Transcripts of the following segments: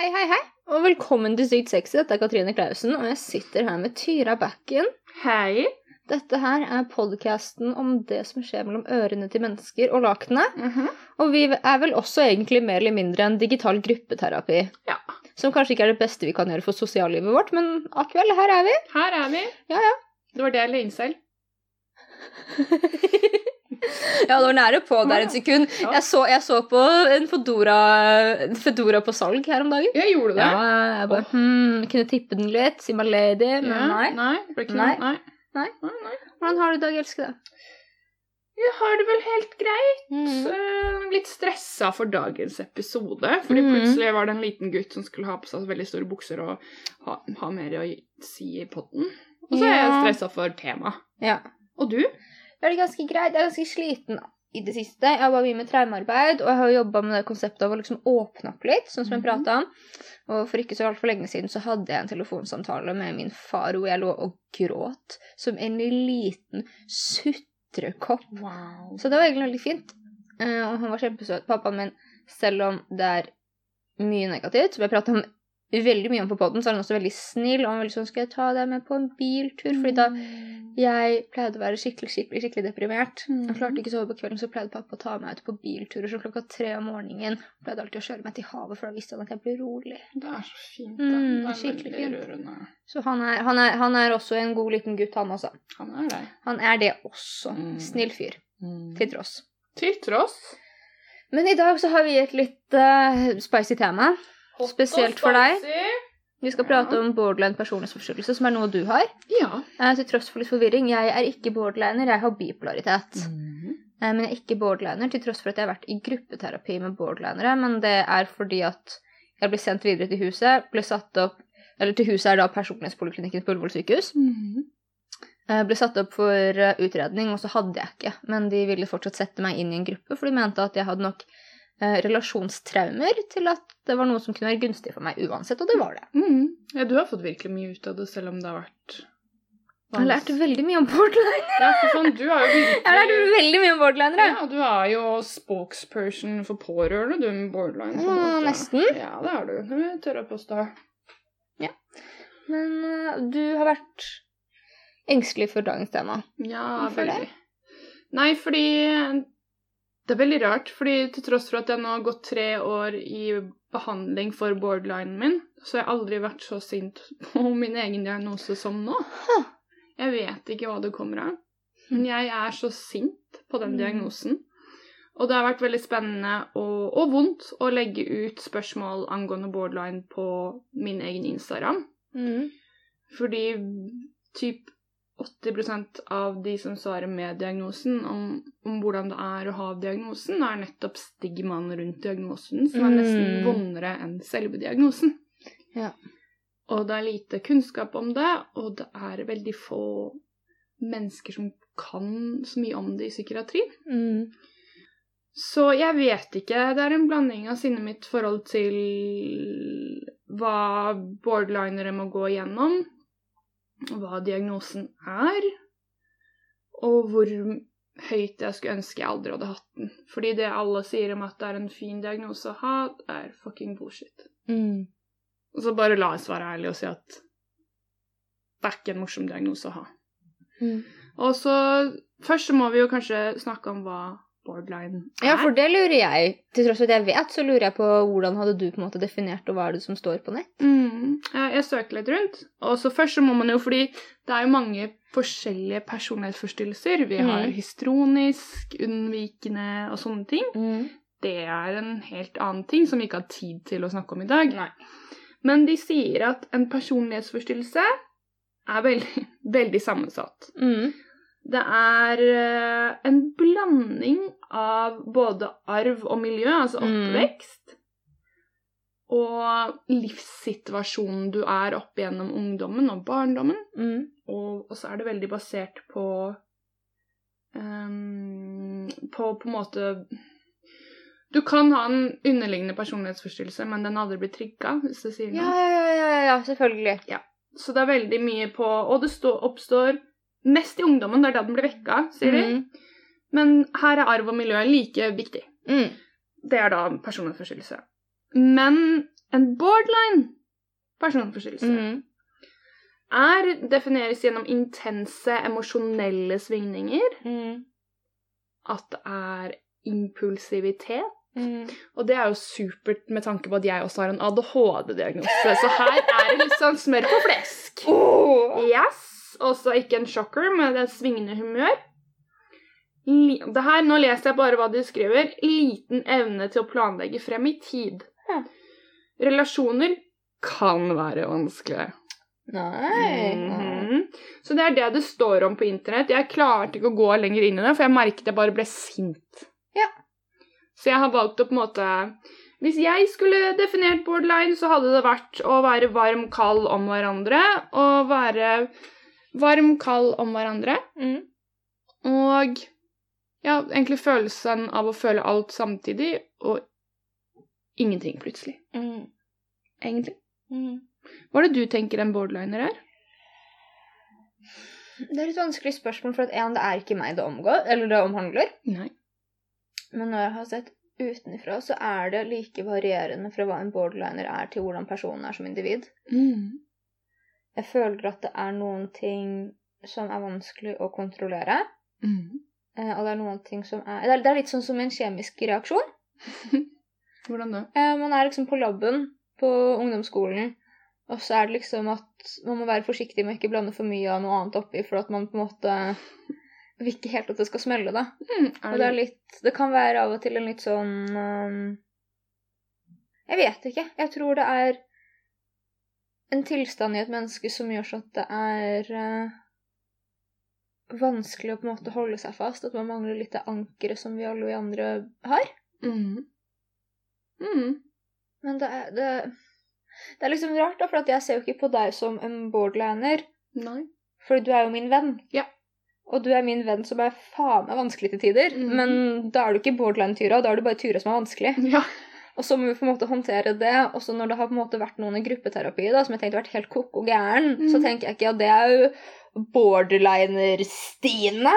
Hei, hei, hei, og velkommen til Sykt sexy. Dette er Katrine Klausen, og jeg sitter her med Tyra Bakken. Hei. Dette her er podkasten om det som skjer mellom ørene til mennesker og lakenet. Mhm. Og vi er vel også egentlig mer eller mindre en digital gruppeterapi. Ja. Som kanskje ikke er det beste vi kan gjøre for sosiallivet vårt, men akkurat her er vi. Her er vi. Ja, ja. Det var det jeg la inn selv. Ja, det var nære på der et sekund. Jeg så, jeg så på en Fedora, Fedora på salg her om dagen. Jeg gjorde det. Ja, jeg bare hmm, Kunne tippe den litt, si meg lady, men Ja, nei. Nei, Nei. Nei. Nei. nei. Hvordan har du i dag, elskede? Jeg har det vel helt greit. Mm. Eh, Litt stressa for dagens episode. Fordi mm. plutselig var det en liten gutt som skulle ha på seg veldig store bukser og ha, ha mer å si i potten. Og så er jeg stressa for temaet. Ja. Og du? Det er ganske greit. Jeg er ganske sliten i det siste. Jeg har bare mye med traumearbeid, og jeg har jobba med det konseptet av å liksom åpne opp litt, sånn som jeg Mhm. prata om. Og for ikke så altfor lenge siden så hadde jeg en telefonsamtale med min far hvor jeg lå og gråt som en liten sutrekopp. Wow. Så det var egentlig veldig fint. Eh, og han var kjempesøt, pappaen min, selv om det er mye negativt, som jeg prata om veldig mye om på poden, så er han også veldig snill. Og han var veldig sånn Skal jeg ta deg med på en biltur? Fordi da jeg pleide å være skikkelig skikkelig, skikkelig deprimert. Jeg klarte ikke å sove på kvelden, så pleide pappa å ta meg ut på bilturer så klokka tre om morgenen. Pleide alltid å kjøre meg til havet, for da visste han at jeg ble rolig. Det er så fint, da. Mm, det er skikkelig veldig fint. rørende. Så han er, han, er, han er også en god liten gutt, han også. Han er det. Han er det også. Mm. Snill fyr. Til tross. Til tross. Men i dag så har vi et litt uh, spicy tema. Spesielt for deg. Vi skal prate om borderline personlighetsforstyrrelse, som er noe du har. Ja. Eh, til tross for litt forvirring. Jeg er ikke borderliner, jeg har bipolaritet. Mhm. Eh, Men jeg er ikke borderliner, til tross for at jeg har vært i gruppeterapi med borderlinere. Men det er fordi at jeg ble sendt videre til huset, ble satt opp Eller til huset er da personlighetspoliklinikken på Ullevål sykehus. Mhm. Jeg ble satt opp for eh, utredning, og så hadde jeg ikke. Men de ville fortsatt sette meg inn i en gruppe, for de mente at jeg hadde nok eh, relasjonstraumer til at det var noe som kunne være gunstig for meg uansett, og det var det. Mm. Ja, du har fått virkelig mye ut av det, selv om det har vært Jeg har lært veldig mye om borderline. Ja, sånn, du har jo Jeg har lært virkelig veldig mye om borderlinere. ja, du er jo spokesperson for pårørende, du, med borderline. på Ja, nesten. Ja, det er du. Det tør jeg påstå. Men uh, du har vært engstelig for dagens tema. Ja, Hvorfor det? Nei, fordi Det er veldig rart, fordi til tross for at jeg nå har gått tre år i behandling for borderlinen min, så har jeg aldri vært så sint på min egen diagnose som nå. Jeg vet ikke hva det kommer av, men jeg er så sint på den Mm. diagnosen. Og det har vært veldig spennende og, og vondt å legge ut spørsmål angående borderline på min egen Instagram. Mm. Fordi typ 80% av de som svarer med diagnosen om, om hvordan det er å ha diagnosen, er nettopp stigmaen rundt diagnosen, som er nesten Mm. vondere enn selve diagnosen. Ja. Og det er lite kunnskap om det, og det er veldig få mennesker som kan så mye om det i psykiatrien. Mm. Så jeg vet ikke. Det er en blanding av sinnet mitt forhold til hva borderlinere må gå igjennom, hva diagnosen er, og hvor høyt jeg skulle ønske jeg aldri hadde hatt den. Fordi det alle sier om at det er en fin diagnose å ha, er fucking bullshit. Mm. Og så bare la oss være ærlige og si at det er ikke en morsom diagnose å ha. Mm. Og så Først så må vi jo kanskje snakke om hva borderline er. Ja, for det lurer jeg. Til tross for at jeg vet, så lurer jeg på hvordan hadde du på en måte definert, og hva er det som står på nett? Mm, jeg, søker søkte litt rundt. Og så først så må man jo, fordi det er jo mange forskjellige personlighetsforstyrrelser. Vi har mm. histronisk, unnvikende og sånne ting. Mm. Det er en helt annen ting som vi ikke har tid til å snakke om i dag. Nei. Men de sier at en personlighetsforstyrrelse er veldig, veldig sammensatt. Mm. Det er eh, en blanding av både arv og miljø, altså Mm. oppvekst, og livssituasjonen du er opp gjennom ungdommen og barndommen. Mm. Og, så er det veldig basert på um, På på en måte Du kan ha en underliggende personlighetsforstyrrelse, men den aldri blir trigga, hvis det sier noe. Ja, ja, ja, ja, ja, selvfølgelig. Så det er veldig mye på Og det stå, oppstår mest i ungdommen, det er da den blir vekka, sier de. Mm. Men her er arv og miljø like viktig. Mm. Det er da personlighetsforstyrrelse. Men En borderline personlighetsforstyrrelse Mm. er defineres gjennom intense emosjonelle svingninger, Mm. at det er impulsivitet. Mm. Og det er jo supert med tanke på at jeg også har en ADHD-diagnose, så her er det litt sånn smør på flesk. Oh. Yes, også ikke en shocker, men det er svingende humør. Det her, Nå leser jeg bare hva de skriver. Liten evne til å planlegge frem i tid. Ja. Relasjoner kan være vanskelige. Nei. Mhm. Så det er det det står om på internett. Jeg klarte ikke å gå lenger inn i det, for jeg merket jeg bare ble sint. Ja. Så jeg har valgt å på en måte Hvis jeg skulle definert borderline, så hadde det vært å være varm, kald om hverandre. Og være varm, kald om hverandre. Mm. Og ja, egentlig følelsen av å føle alt samtidig, og ingenting plutselig. Mm. Egentlig. Mm. Hva er det du tenker en borderliner er? Det er et vanskelig spørsmål, for at en, det er ikke meg det omgår, eller det omhandler. Nei. Men når jeg har sett utenfra, så er det like varierende fra hva en borderliner er, til hvordan personen er som individ. Mm. Jeg føler at det er noen ting som er vanskelig å kontrollere. Mm. eh, Og det er noen ting som er Det er, det er litt sånn som en kjemisk reaksjon. Hvordan da? Eh, Man er liksom på laben på ungdomsskolen, og så er det liksom at man må være forsiktig med å ikke blande for mye av noe annet oppi, for at man på en måte vil ikke helt at det skal smelle, da. Mm. Og det er litt Det kan være av og til en litt sånn um, Jeg vet ikke. Jeg tror det er en tilstand i et menneske som gjør så at det er uh, vanskelig å på en måte holde seg fast. At man mangler litt det ankeret som vi alle vi andre har. mm. Mm. Men det er, det, det er liksom rart, da, for jeg ser jo ikke på deg som en borderliner. Nei. For du er jo min venn. Ja. Og du er min venn som er faen meg vanskelig til tider. Mm. Men da er du ikke borderline-Tyra, da er du bare Tyra som er vanskelig. Ja. Og så må vi på en måte håndtere det. Og så når det har på en måte vært noen i gruppeterapi da, som jeg tenkte har vært helt koko gæren, så Mhm. tenker jeg ikke at det er jo borderliner-Stine.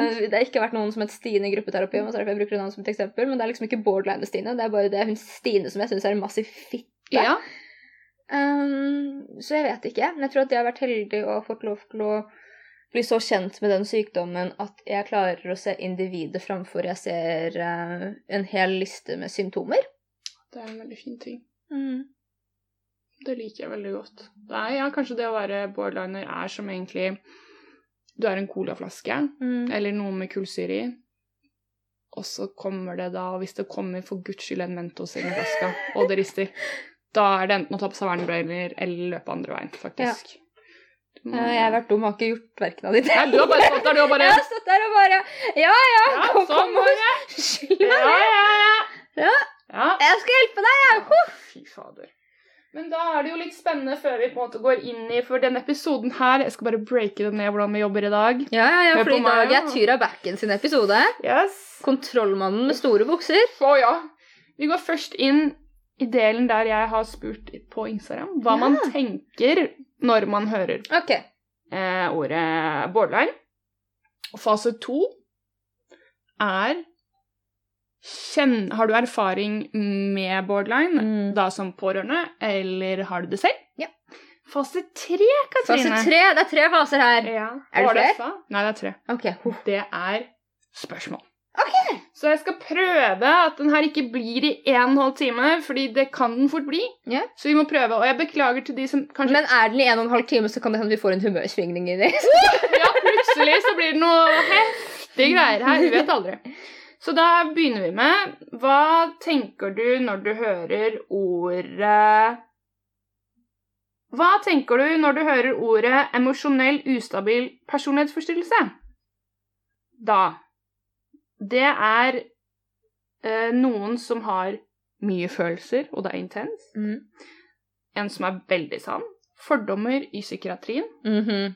Eh, Det har ikke vært noen som het Stine i gruppeterapi, så er derfor jeg bruker navnet som et eksempel, men det er liksom ikke borderliner-Stine. Det er bare det hun Stine som jeg syns er en massiv fitte. Ja. Um, så jeg vet ikke. Men jeg tror at jeg har vært heldig og fått lov til å bli så kjent med den sykdommen at jeg klarer å se individet framfor jeg ser uh, en hel liste med symptomer. Det er en veldig fin ting. Mm. Det liker jeg veldig godt. Er, ja, kanskje det å være borderliner er som egentlig Du er en colaflaske, Mm. eller noe med kullsyre i. Og så kommer det da, og hvis det kommer for guds skyld en Mentos i den flaska, og det rister, da er det enten å ta på seg vernebriller eller løpe andre veien, faktisk. Ja. må- jeg har vært dum og har ikke gjort verken av de Nei, du har bare stått der, du har bare Jeg har stått der og bare Ja, ja, Ja, kom, sånn kom og skyld Ja, ja, ja. Ja. Ja. Jeg skal hjelpe deg, jeg. Fy fader. Men da er det jo litt spennende før vi på en måte går inn i For denne episoden her Jeg skal bare breake det ned hvordan vi jobber i dag. Ja, ja, ja, Hør for i dag er ja. Tyra Backen sin episode. Yes. Kontrollmannen med store bukser. Å ja. Vi går først inn i delen der jeg har spurt på Instagram hva Ja. man tenker når man hører okay. eh, ordet borderline. Og fase to er kjenn, Har du erfaring med borderline, Mm. da som pårørende, eller har du det selv? Ja. Fase tre, Katrine. Fase tre. Det er tre faser her. Ja. Er det flere? Nei, det er tre. Ok. huh. Det er spørsmål. Ok. Så jeg skal prøve at den her ikke blir i en og en halv time, fordi det kan den fort bli. Ja. Så vi må prøve. Og jeg beklager til de som kanskje Men er den i en og en halv time, så kan det hende vi får en humørsvingning i det. Ja, plutselig så blir det noe heftige greier her. Vi vet aldri. Så da begynner vi med Hva tenker du når du hører ordet Hva tenker du når du hører ordet emosjonell ustabil personlighetsforstyrrelse? Da Det er eh, noen som har mye følelser, og det er intens. Mm. En som er veldig sann. Fordommer i psykiatrien. Mhm.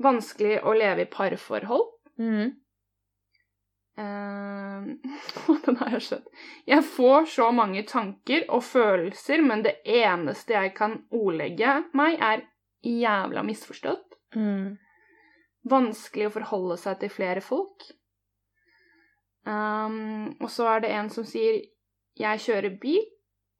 Vanskelig å leve i parforhold. Mhm. Eh, den har jeg skjønt. Jeg får så mange tanker og følelser, men det eneste jeg kan ordlegge meg, er jævla misforstått. Mm. Vanskelig å forholde seg til flere folk. Um, og så er det en som sier 'jeg kjører bil',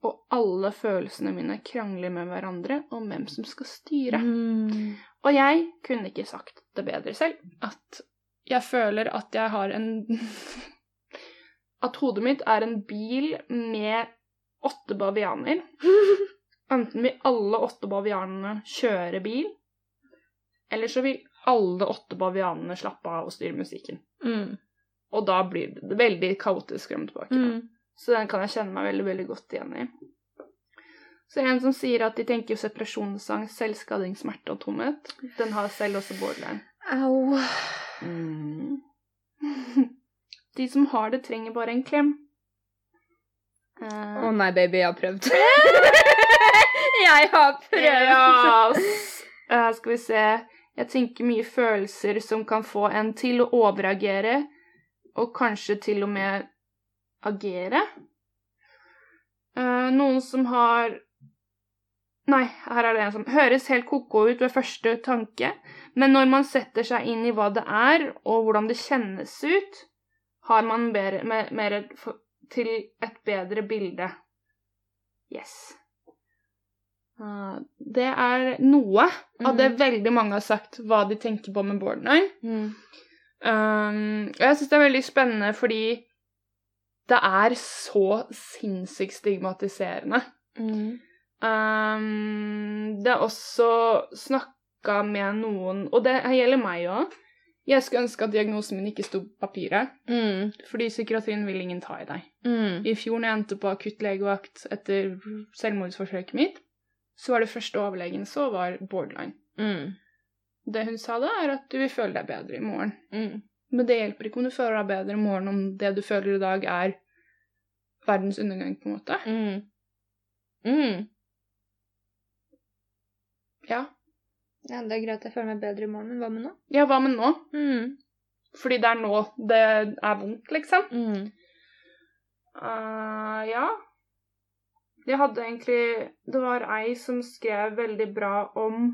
og alle følelsene mine krangler med hverandre om hvem som skal styre. Mm. Og jeg kunne ikke sagt det bedre selv, at jeg føler at jeg har en At hodet mitt er en bil med åtte bavianer. Enten vil alle åtte bavianene kjøre bil, eller så vil alle åtte bavianene slappe av og styre musikken. Mm. Og da blir det veldig kaotisk frem og tilbake. Mm. Så den kan jeg kjenne meg veldig, veldig godt igjen i. Så en som sier at de tenker separasjonssang, selvskading, smerte og tomhet. Den har selv også borderline. Au. Mm. De som har det, trenger bare en klem. Å nei, baby, jeg har prøvd. jeg har prøvd. Yes. Eh, skal vi se Jeg tenker mye følelser som kan få en til å overagere, og kanskje til og med agere. Uh, noen som har Nei, her er det en som høres helt ko-ko ut ved første tanke, men når man setter seg inn i hva det er, og hvordan det kjennes ut, har man mer, mer, mer til et bedre bilde. Yes. Uh, det er noe av det Mhm. veldig mange har sagt hva de tenker på med borderline. Mm. Um, og jeg syns det er veldig spennende fordi det er så sinnssykt stigmatiserende. Mm. Um, det er også snakka med noen, og det gjelder meg òg. Jeg skulle ønske at diagnosen min ikke sto på papiret, Mm. fordi psykiatrien vil ingen ta i deg. Mm. I fjor når jeg endte på akutt legevakt etter selvmordsforsøket mitt, så var det første overlegen så var borderline. Mm. Det hun sa da, er at du vil føle deg bedre i morgen. Mm. Men det hjelper ikke om du føler deg bedre i morgen om det du føler i dag, er verdens undergang, på en måte. Mm. Ja. Ja, det er greit jeg føler meg bedre i morgen, men hva med nå? Ja, hva med nå? Mm. Fordi det er nå det er vondt, liksom. Mm. Uh, ja. Jeg hadde egentlig Det var ei som skrev veldig bra om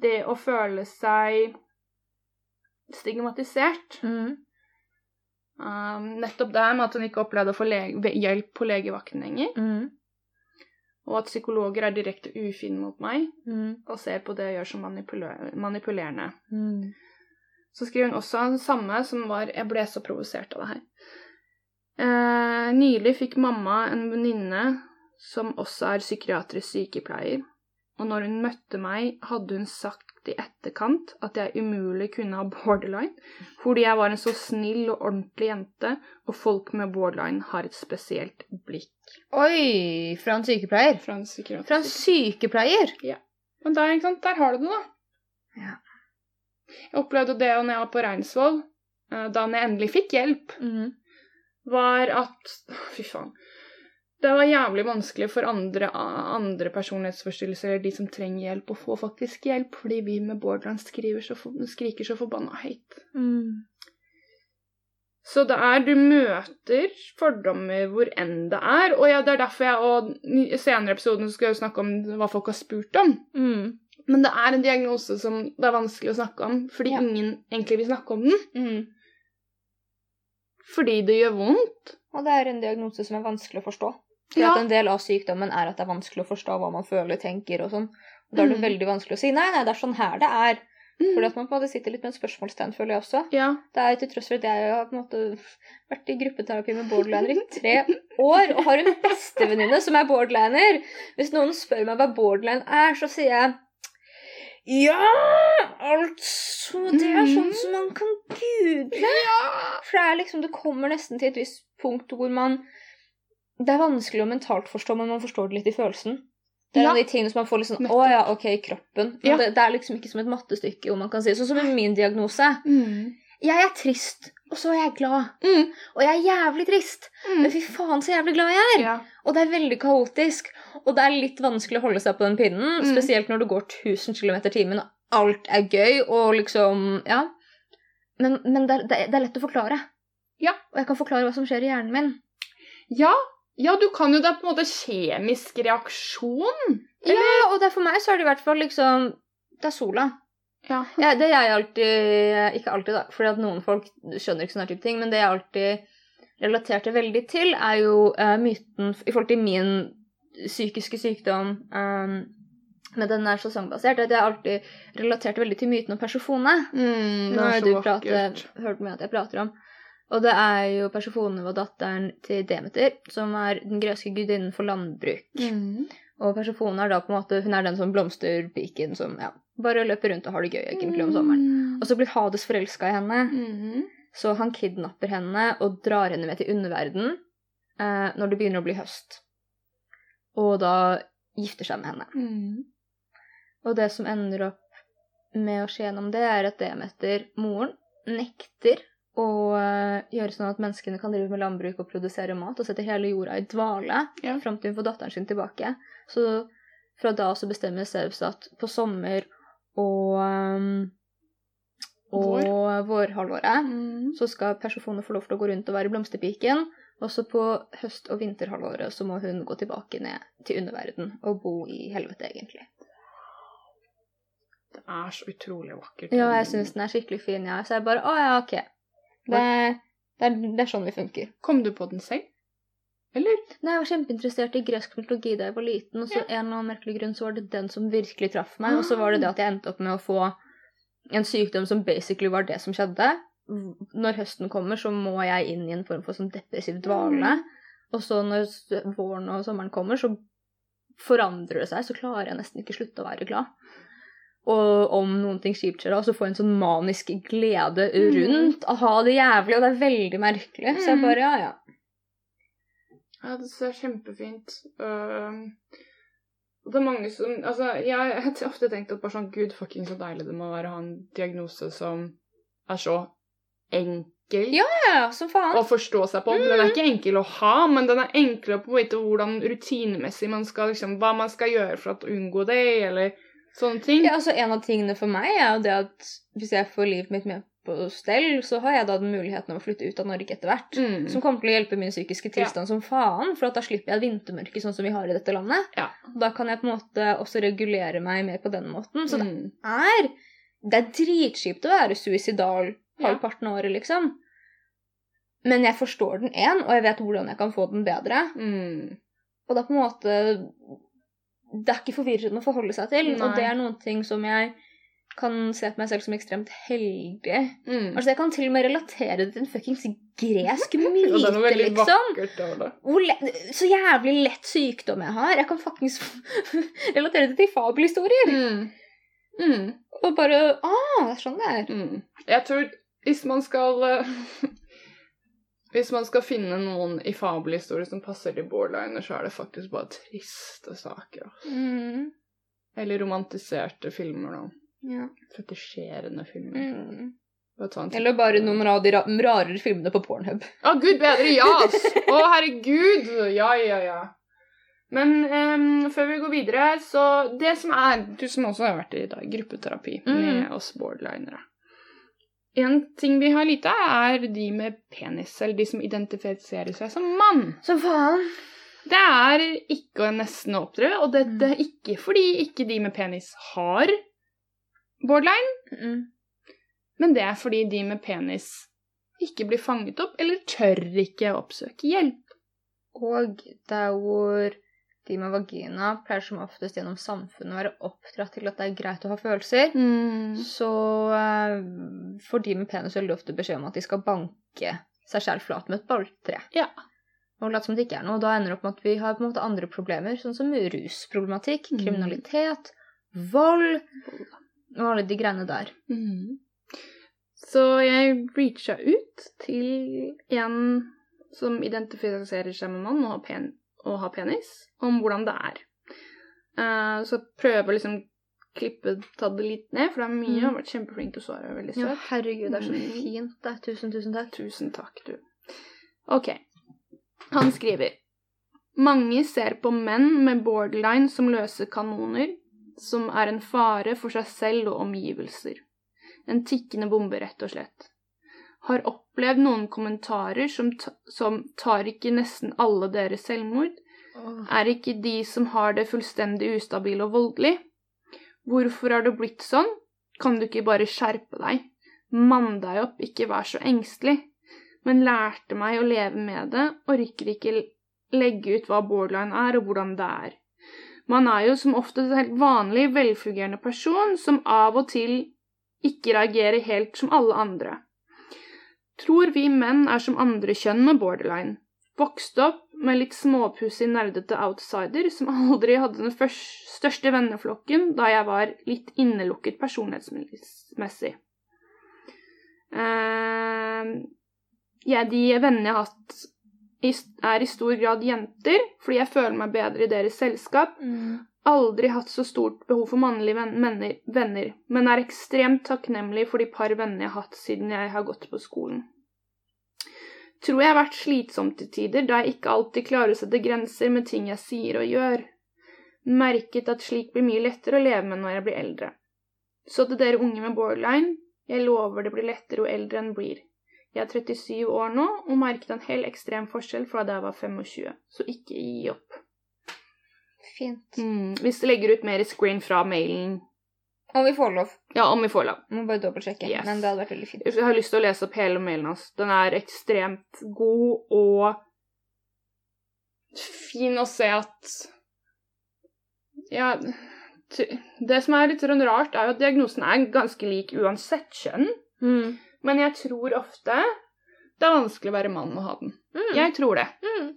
det å føle seg stigmatisert. Mm. Uh, nettopp det her med at hun ikke opplevde å få hjelp på legevakten lenger. Mm. Og at psykologer er direkte ufine mot meg Mm. og ser på det jeg gjør som manipuler manipulerende. Mm. Så skriver hun også det samme som var Jeg ble så provosert av det her. Eh, nylig fikk mamma en venninne som også er psykiatrisk sykepleier. Og når hun møtte meg, hadde hun sagt i etterkant at jeg umulig kunne ha borderline, fordi jeg var en så snill og ordentlig jente, og folk med borderline har et spesielt blikk. Oi! Fra en sykepleier. Fra en psykiater. Fra en sykepleier! Men der, ikke sant, der har du det, da. Ja. Jeg opplevde det når jeg var på Reinsvoll, eh, da jeg endelig fikk hjelp. Mm. var at Fy faen. Det var jævlig vanskelig for andre, andre personlighetsforstyrrelser, de som trenger hjelp, å få faktisk hjelp, fordi vi med borderline skriver så, skriker så forbanna høyt. Mm. Så det er Du møter fordommer hvor enn det er. Og ja, det er derfor jeg og i senere episoden skal jeg snakke om hva folk har spurt om. Mm. Men det er en diagnose som det er vanskelig å snakke om, fordi Ja. ingen egentlig vil snakke om den. Mm. Fordi det gjør vondt. Og det er en diagnose som er vanskelig å forstå. For Ja. at en del av sykdommen er at det er vanskelig å forstå hva man føler, tenker og sånn. Og da er det Mm. veldig vanskelig å si nei, nei, det er sånn her det er. Mm. Fordi at man på en måte sitter litt med en spørsmålstegn, føler jeg også. Ja. Det er til tross for at jeg har på en måte vært i gruppeterapi med borderliner i tre år, og har en bestevenninne som er borderliner. Hvis noen spør meg hva borderline er, så sier jeg ja, altså Det er sånn som man kan google. For det er liksom, det kommer nesten til et visst punkt hvor man Det er vanskelig å mentalt forstå, men man forstår det litt i følelsen. Det er Ja. en av de tingene som man får litt sånn Å ja, ok, kroppen. Ja. det, det er liksom ikke som et mattestykke, om man kan si Sånn som med min diagnose. Mm. Jeg er trist, og så er jeg glad. Mm. Og jeg er jævlig trist, men fy faen så jævlig glad jeg er. Ja. Og det er veldig kaotisk. Og det er litt vanskelig å holde seg på den pinnen, Mm. spesielt når du går 1000 km i timen, og alt er gøy, og liksom Ja. Men, men det, det er- det er lett å forklare. Ja. Og jeg kan forklare hva som skjer i hjernen min. Ja, ja, du kan jo Det er på en måte kjemisk reaksjon. Ja, og det er for meg så er det i hvert fall liksom Det er sola. Ja. Ja, det jeg alltid Ikke alltid, da, fordi at noen folk skjønner ikke sånne type ting, men det jeg alltid relaterte veldig til, er jo uh, myten i forhold til min psykiske sykdom. Um, men den er sesongbasert. At jeg alltid relaterte veldig til myten om Persefone. Mm, har jo du pratet, hørt med at jeg prater om. Og det er jo Persefone var datteren til Demeter, som er den greske gudinnen for landbruk. Mm. Og Persefone er da på en måte Hun er den som blomsterpiken som ja, bare løper rundt og har det gøy egentlig om sommeren. Og så blir Hades forelska i henne, mm. så han kidnapper henne og drar henne med til underverden eh, når det begynner å bli høst. Og da gifter seg med henne. Mm. Og det som ender opp med å skje gjennom det, er at Demeter, moren, nekter å eh, gjøre sånn at menneskene kan drive med landbruk og produsere mat, og sette hele jorda i dvale Ja. fram til hun får datteren sin tilbake. Så fra da så bestemmer Zeus at på sommer og um, og vårhalvåret mm. så skal Persefone få lov til å gå rundt og være blomsterpiken. Og så på høst- og vinterhalvåret så må hun gå tilbake ned til underverden og bo i helvete, egentlig. Det er så utrolig vakkert. Ja, jeg syns den er skikkelig fin, ja. Så jeg bare Å ja, OK. Det, det, er, det er sånn vi funker. Kom du på den selv? Eller? Nei, Jeg var kjempeinteressert i gresk mytologi da jeg var liten, og så Ja. en eller annen merkelig grunn så var det den som virkelig traff meg. Og så var det det at jeg endte opp med å få en sykdom som basically var det som skjedde. Når høsten kommer, så må jeg inn i en form for sånn depressiv dvale. Og så når våren og sommeren kommer, så forandrer det seg. Så klarer jeg nesten ikke slutte å være glad. Og om noen ting kjipt skjer, da, så får en sånn manisk glede rundt å ha det jævlig, og det er veldig merkelig. Så jeg Mm. bare, ja, ja. Ja, det ser kjempefint. Det er mange som Altså, jeg har ofte tenkt at bare sånn Gud, fucking så deilig det må være å ha en diagnose som er så enkel Ja, ja, som faen. å forstå seg på. Den er ikke enkel å ha, men den er enklere på vite hvordan rutinemessig man skal liksom Hva man skal gjøre for å unngå det, eller sånne ting. Ja, altså En av tingene for meg er jo det at hvis jeg får livet mitt med på stell, så har jeg da den muligheten å flytte ut av Norge etter hvert. Mm. Som kommer til å hjelpe min psykiske tilstand som faen, for da slipper jeg vintermørket sånn som vi har i dette landet. Ja. Da kan jeg på en måte også regulere meg mer på den måten. Så det Mm. er Det er dritkjipt å være suicidal halvparten av året, liksom. Men jeg forstår den én, og jeg vet hvordan jeg kan få den bedre. Mm. Og det er på en måte Det er ikke forvirrende å forholde seg til. Og det er noen ting som jeg kan se på meg selv som ekstremt heldig. Mm. Altså Jeg kan til og med relatere det til en fuckings gresk myte, liksom. vakkert så jævlig lett sykdom jeg har. Jeg kan faktisk relatere det til fabelhistorier. Mm. Mm. Og bare Ah, sånn det er. Mm. Jeg tror hvis man skal eh, Hvis man skal finne noen i fabelhistorier som passer til borderliner, så er det faktisk bare triste saker. altså. Mm. Eller romantiserte filmer, da. Ja. Fetisjerende filmer. Mm. Bare. Eller bare noen av de ra rarere filmene på Pornhub. Å, gud bedre, ja! ass! Å, herregud! Ja, ja, ja. Men um, før vi går videre, så Det som er Du som også har vært i dag, gruppeterapi Mm. med oss borderlinere. En ting vi har lite av, er de med penis, eller de som identifiserer seg som mann. Som faen. Det er ikke å nesten opptre, og det er ikke fordi ikke de med penis har borderline, Mm. men det er fordi de med penis ikke blir fanget opp, eller tør ikke oppsøke hjelp. Og der hvor de med vagina pleier som oftest gjennom samfunnet å være oppdratt til at det er greit å ha følelser, så eh, får de med penis veldig ofte beskjed om at de skal banke seg selv flat med et balltre. Ja. Og late som det ikke er noe. Og da ender det opp med at vi har på en måte andre problemer, sånn som rusproblematikk, Mm. kriminalitet, vold og alle de greiene der. Mm. Så jeg reacha ut til en som identifiserer seg med mann og har, pen og ha penis, om hvordan det er. Uh, så prøve å liksom klippe, ta det litt ned, for det er mye. Mm. Har vært kjempeflink til å svare. Veldig Ja, søt. herregud, det er så Mm. fint. Det. Tusen, tusen takk. Tusen takk, du. Ok. Han skriver Mange ser på menn med borderline som løse kanoner, som er en fare for seg selv og omgivelser. En tikkende bombe, rett og slett. Har opplevd noen kommentarer som, ta som tar ikke nesten alle deres selvmord, er ikke de som har det fullstendig ustabile og voldelig. Hvorfor har det blitt sånn? Kan du ikke bare skjerpe deg? Mann deg opp, ikke vær så engstelig. men lærte meg å leve med det, orker ikke legge ut hva borderline er, og hvordan det er. Man er jo som ofte en helt vanlig, velfungerende person som av og til ikke reagerer helt som alle andre. Tror vi menn er som andre kjønn med borderline. Vokste opp med litt småpussig, nerdete outsider som aldri hadde den første, største venneflokken da jeg var litt innelukket personlighetsmessig. Eh, ja, de vennene jeg har hatt, er i stor grad jenter, fordi jeg føler meg bedre i deres selskap. Mm. Aldri hatt så stort behov for mannlige venner, venner, men er ekstremt takknemlig for de par vennene jeg har hatt siden jeg har gått på skolen. Tror jeg har vært slitsom til tider, da jeg ikke alltid klarer å sette grenser med ting jeg sier og gjør. Merket at slik blir mye lettere å leve med når jeg blir eldre. Så til dere unge med borderline, jeg lover det blir lettere jo eldre en blir. Jeg er 37 år nå og merket en helt ekstrem forskjell fra da jeg var 25, så ikke gi opp. Fint. Mm, hvis du legger ut mer screen fra mailen Om vi får lov. Ja, om vi får lov. Må bare dobbeltsjekke. Yes. Men det hadde vært veldig fint. Jeg har lyst til å lese opp hele mailen hans. Den er ekstremt god og fin å se at Ja Det som er litt sånn rart, er jo at diagnosen er ganske lik uansett kjønn. Mm. Men jeg tror ofte det er vanskelig å være mann og ha den. Mm. Jeg tror det. Mm.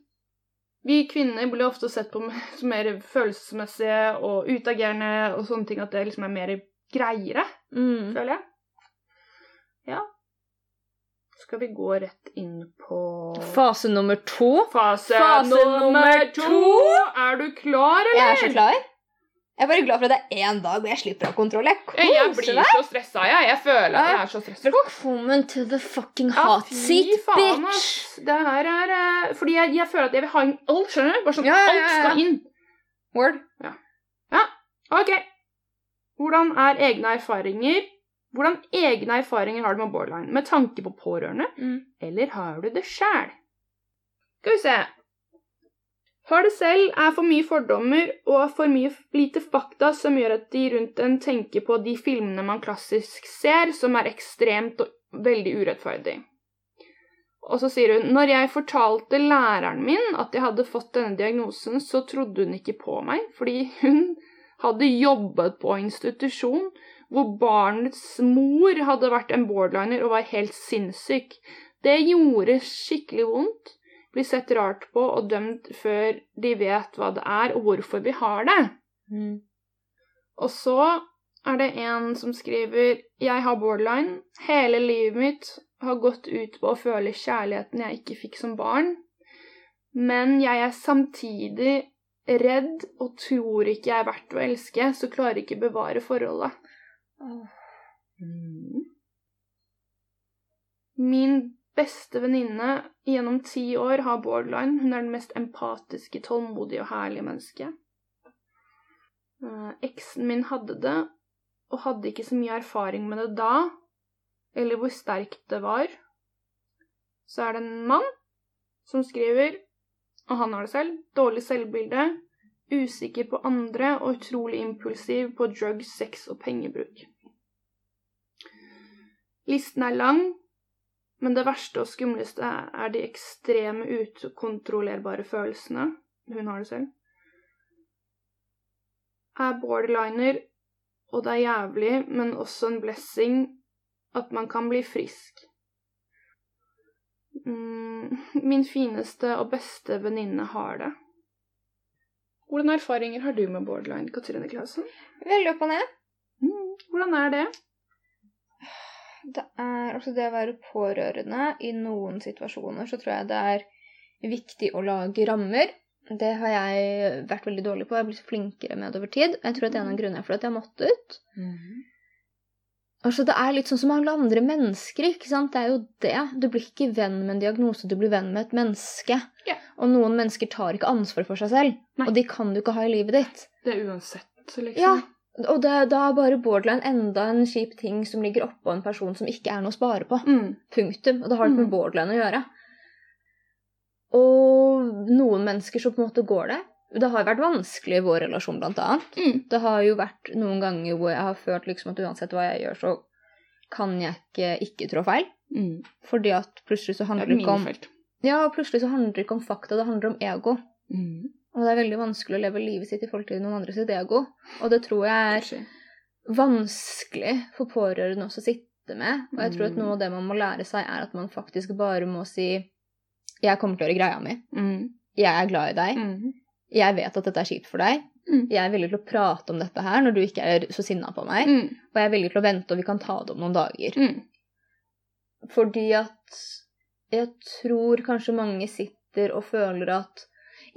Vi kvinner blir ofte sett på som mer følelsesmessige og utagerende og sånne ting, at det liksom er mer greiere, Mm. føler jeg. Ja. Skal vi gå rett inn på Fase nummer to. Fase, Fase nummer to! Er du klar, eller? Jeg er så klar. Jeg er bare glad for at det er én dag hvor jeg slipper å ha kontroll. Jeg koser jeg blir meg. så stressa, jeg. Jeg føler at jeg er så stressa. Velkommen to the fucking hot ja, seat, faen, bitch. Det her er eh, Fordi jeg, jeg føler at jeg vil ha inn alt, skjønner du? Bare sånn, Ja, ja, alt skal inn. Word. Ja. ja. Ok. Hvordan er egne erfaringer Hvordan egne erfaringer har du med borderline? Med tanke på pårørende, Mm. eller har du det sjæl? Skal vi se Har det selv, er for mye fordommer og for mye lite fakta som gjør at de rundt en tenker på de filmene man klassisk ser, som er ekstremt og veldig urettferdig. Og så sier hun når jeg fortalte læreren min at jeg hadde fått denne diagnosen, så trodde hun ikke på meg, fordi hun hadde jobbet på institusjon hvor barnets mor hadde vært en borderliner og var helt sinnssyk. Det gjorde skikkelig vondt. Blir sett rart på og dømt før de vet hva det er og hvorfor vi har det. Mm. Og så er det en som skriver Jeg har borderline. Hele livet mitt har gått ut på å føle kjærligheten jeg ikke fikk som barn. Men jeg er samtidig redd og tror ikke jeg er verdt å elske, så klarer ikke bevare forholdet. Min beste venninne gjennom ti år har borderline. Hun er den mest empatiske, tålmodige og herlige mennesket. Eh, Eksen min hadde det, og hadde ikke så mye erfaring med det da, eller hvor sterkt det var. Så er det en mann som skriver, og han har det selv, dårlig selvbilde, usikker på andre og utrolig impulsiv på drugs, sex og pengebruk. Listen er lang, men det verste og skumleste er de ekstreme, ukontrollerbare følelsene. Hun har det selv. Jeg Er borderliner, og det er jævlig, men også en blessing at man kan bli frisk. Mm, min fineste og beste venninne har det. Hvordan erfaringer har du med borderline, Katrine Clausen? Veldig opp og ned. Mm, hvordan er det? Det er også det å være pårørende i noen situasjoner, så tror jeg det er viktig å lage rammer. Det har jeg vært veldig dårlig på. Jeg har blitt flinkere med det over tid. Jeg tror at det er en av grunnene for at jeg har måttet. Altså, det er litt sånn som alle andre mennesker, ikke sant? Det er jo det. Du blir ikke venn med en diagnose, du blir venn med et menneske. Ja. Og noen mennesker tar ikke ansvar for seg selv, Nei. og de kan du ikke ha i livet ditt. Det er uansett, liksom. Ja, og det, da er bare borderline enda en kjip ting som ligger oppå en person som ikke er noe å spare på. Mm. Punktum. Og det har ikke med Mm. borderline å gjøre. Og noen mennesker så på en måte går det. Det har vært vanskelig i vår relasjon, blant annet. Mm. Det har jo vært noen ganger hvor jeg har følt liksom at uansett hva jeg gjør, så kan jeg ikke ikke trå feil. Mm. Fordi at plutselig så er handler det ikke om minefelt. Ja, plutselig så handler det ikke om fakta, det handler om ego. Mm. Og det er veldig vanskelig å leve livet sitt i forhold til noen andre sitt ego. Og det tror jeg er vanskelig for pårørende også å sitte med. Og jeg tror at noe av det man må lære seg, er at man faktisk bare må si Jeg kommer til å gjøre greia mi. Mm. Jeg er glad i deg. Mm. Jeg vet at dette er kjipt for deg. Mm. Jeg er villig til å prate om dette her når du ikke er så sinna på meg. Mm. Og jeg er villig til å vente, og vi kan ta det om noen dager. Mm. Fordi at jeg tror kanskje mange sitter og føler at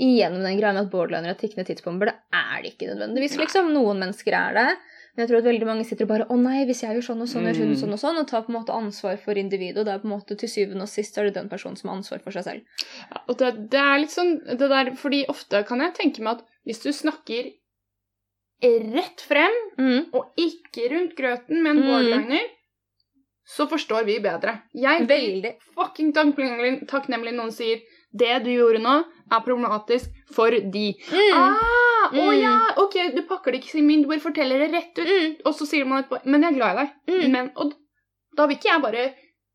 Igjennom den greia med at borderliner er tikkende tidsbomber, det er det ikke nødvendigvis. Liksom. Noen mennesker er det. Men jeg tror at veldig mange sitter og bare 'Å nei, hvis jeg gjør sånn og sånn, gjør hun Mm. sånn og sånn', og tar på en måte ansvar for individet. Og det er på en måte til syvende og sist er det den personen som har ansvar for seg selv. Ja, og det, det er litt sånn det der, fordi ofte kan jeg tenke meg at hvis du snakker rett frem, Mm. og ikke rundt grøten med en Mm. borderliner, så forstår vi bedre. Jeg blir fucking takknemlig, takknemlig noen sier det du gjorde nå, er problematisk for de. Mm. Ah, å Mm. ja, ok, du pakker det ikke i min, du bare forteller det rett ut. Mm. Og så sier man etterpå Men jeg er glad i deg. Mm. Men, og da vil ikke jeg bare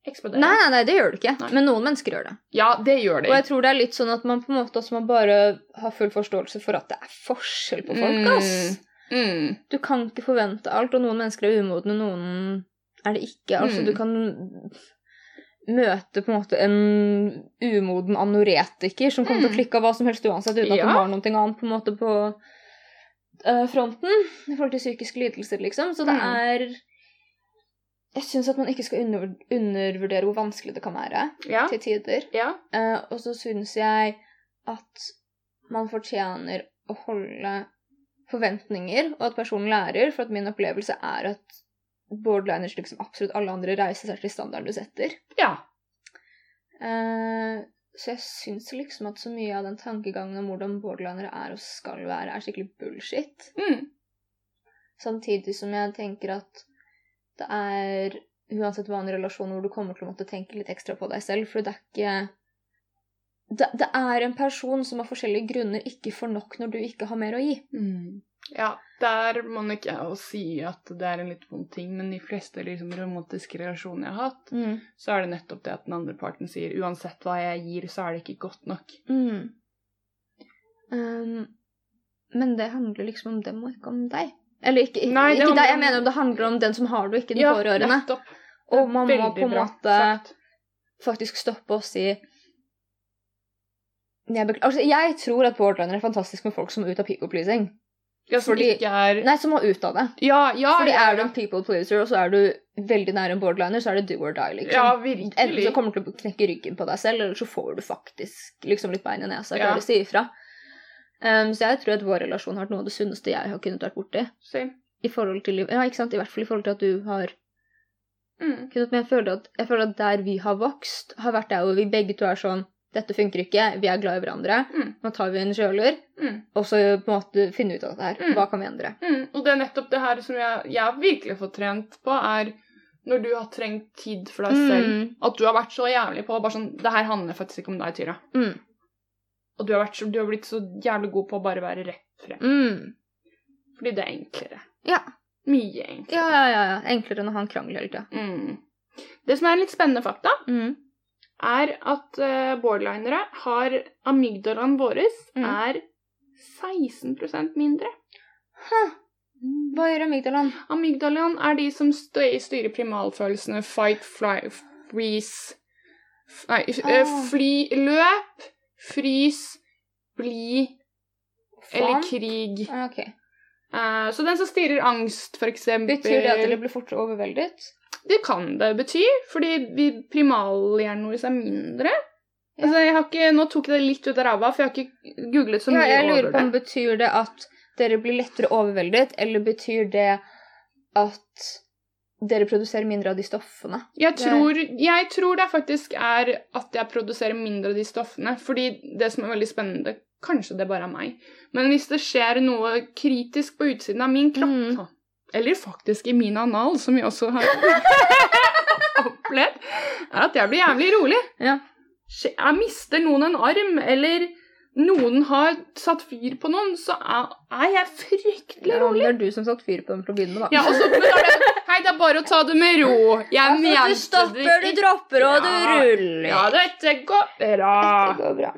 eksplodere. Nei, nei, nei, det gjør du ikke. Nei. Men noen mennesker gjør det. Ja, det gjør de. Og jeg tror det er litt sånn at man på en måte også må bare ha full forståelse for at det er forskjell på folk, ass. Mm. Du kan ikke forvente alt, og noen mennesker er umodne, noen er det ikke. Altså, Mm. du kan møte på en måte en umoden anoretiker som kommer til å Mm. klikke av hva som helst uansett, uten at Ja. hun har noe annet på en måte på uh, fronten i forhold til psykiske lidelser, liksom. Så det Mm. er Jeg syns at man ikke skal under, undervurdere hvor vanskelig det kan være Ja. til tider. ja. Uh, og så syns jeg at man fortjener å holde forventninger, og at personen lærer, for at min opplevelse er at borderliners, slik som absolutt alle andre, reiser seg til standarden du setter. Ja. Uh, så jeg syns liksom at så mye av den tankegangen om hvordan borderlinere er og skal være, er skikkelig bullshit. Mm. Samtidig som jeg tenker at det er uansett hva en relasjon hvor du kommer til å måtte tenke litt ekstra på deg selv, for det er ikke det, det er en person som av forskjellige grunner ikke får nok når du ikke har mer å gi. Mm. Ja, der må nok jeg også si at det er en litt vond ting, men de fleste liksom, romantiske relasjoner jeg har hatt, Mm. så er det nettopp det at den andre parten sier uansett hva jeg gir, så er det ikke godt nok. Mm. Um, men det handler liksom om dem og ikke om deg. Eller ikke, Nei, ikke handler deg, jeg mener om det handler om den som har det, og ikke den pårørende. nettopp. Og man må på en måte sagt. faktisk stoppe og si jeg, altså, jeg tror at pårørende er fantastisk med folk som er ute av people pleasing. Ja, som fordi- ikke er Nei, som må ut av det. Ja, ja, Fordi er du en people pleaser, og så er du veldig nær en borderliner, så er det do or die, liksom. Ja, Enten så kommer du til å knekke ryggen på deg selv, eller så får du faktisk liksom litt bein i nesa, Ja. klarer å si ifra. Um, så jeg tror at vår relasjon har vært noe av det sunneste jeg har kunnet vært borti. Same. I forhold til Ja, ikke sant? I hvert fall i forhold til at du har Mm. kunnet Men jeg føler at, jeg føler at der vi har vokst, har vært der hvor vi begge to er sånn Dette funker ikke, vi er glad i hverandre. Mm. Nå tar vi en kjøler, Mm. og så på en måte finne ut av dette her. Mm. Hva kan vi endre? Mm. Og det er nettopp det her som jeg, jeg har virkelig fått trent på, er når du har trengt tid for deg selv. Mm. At du har vært så jævlig på bare sånn Det her handler faktisk ikke om deg, Tyra. Mm. Og du har, vært, så- du har blitt så jævlig god på å bare være rett frem. Mm. Fordi det er enklere. Ja. Mye enklere. Ja, ja, ja. Enklere enn å ha en krangel hele tida. Mm. Det som er litt spennende fakta, Mm. Er at uh, borderlinere har Amygdalaen vår Mm. er 16 mindre. Hæ? Hva gjør amygdalaen? Amygdalaen er de som styrer primalfølelsene fight, fly, freeze Nei, eh, Ah. fly, løp, frys, bli eller krig. Okay. ok. Eh, så den som styrer angst, eksempel Betyr det at dere blir fort overveldet? Det kan det bety, fordi vi primalhjernen vår er mindre. Altså, jeg har ikke, nå tok jeg det litt ut av ræva, for jeg har ikke googlet så mye Ja, mye jeg lurer på om det. betyr det at dere blir lettere overveldet, eller betyr det at dere produserer mindre av de stoffene? Jeg tror, jeg tror det faktisk er at jeg produserer mindre av de stoffene. Fordi det som er veldig spennende Kanskje det bare er meg. Men hvis det skjer noe kritisk på utsiden av min kropp, Mm. Eller faktisk i min anal, som vi også har opplevd, er at jeg blir jævlig rolig. Ja. Jeg mister noen en arm, eller noen har satt fyr på noen, så er, jeg fryktelig Ja, rolig. det er du som satt fyr på dem for å begynne med, da. Ja, og så, det, Hei, det er bare å ta det med ro. Jeg mente Altså, du stopper, du dropper, og du ruller. Ja, dette går bra. Dette går bra.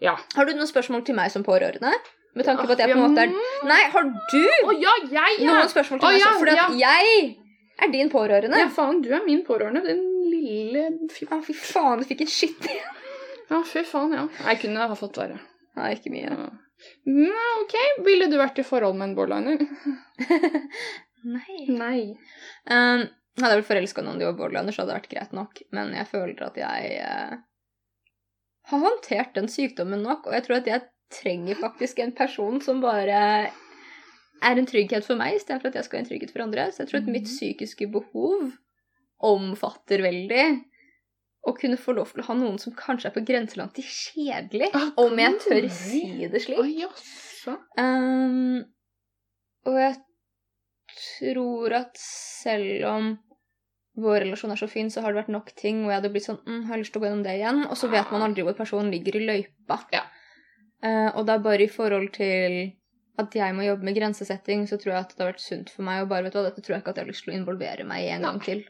Ja. Har du noen spørsmål til meg som pårørende? Med tanke på at jeg på en måte er mm. Nei, har du oh, ja, jeg, ja. noen spørsmål til meg? ja, for jeg er din pårørende. Ja, faen, du er min pårørende. Den lille Fy fy faen, du fikk en skitt igjen. Ja, fy faen, ja. Jeg kunne ha fått verre. Nei, ikke mye. Ja. Nei, OK. Ville du vært i forhold med en borderliner? Nei. Nei. Um, hadde jeg vært forelska i noen de var borderliner, så hadde det vært greit nok. Men jeg føler at jeg uh, har håndtert den sykdommen nok, og jeg tror at jeg trenger faktisk en person som bare er en trygghet for meg, istedenfor at jeg skal være en trygghet for andre. Så jeg tror at mitt Mhm. psykiske behov omfatter veldig å kunne få lov til å ha noen som kanskje er på grenseland til kjedelig, Ah, om jeg tør si det slik. jaså. Um, og jeg tror at selv om vår relasjon er så fin, så har det vært nok ting hvor jeg hadde blitt sånn mm, Har jeg lyst til å gå gjennom det igjen? Og så vet man aldri hvor personen ligger i løypa. Ja. Eh, og er bare i forhold til at jeg må jobbe med grensesetting, så tror jeg at det har vært sunt for meg å bare vet du hva, dette tror jeg ikke at jeg har lyst til å involvere meg i en gang til.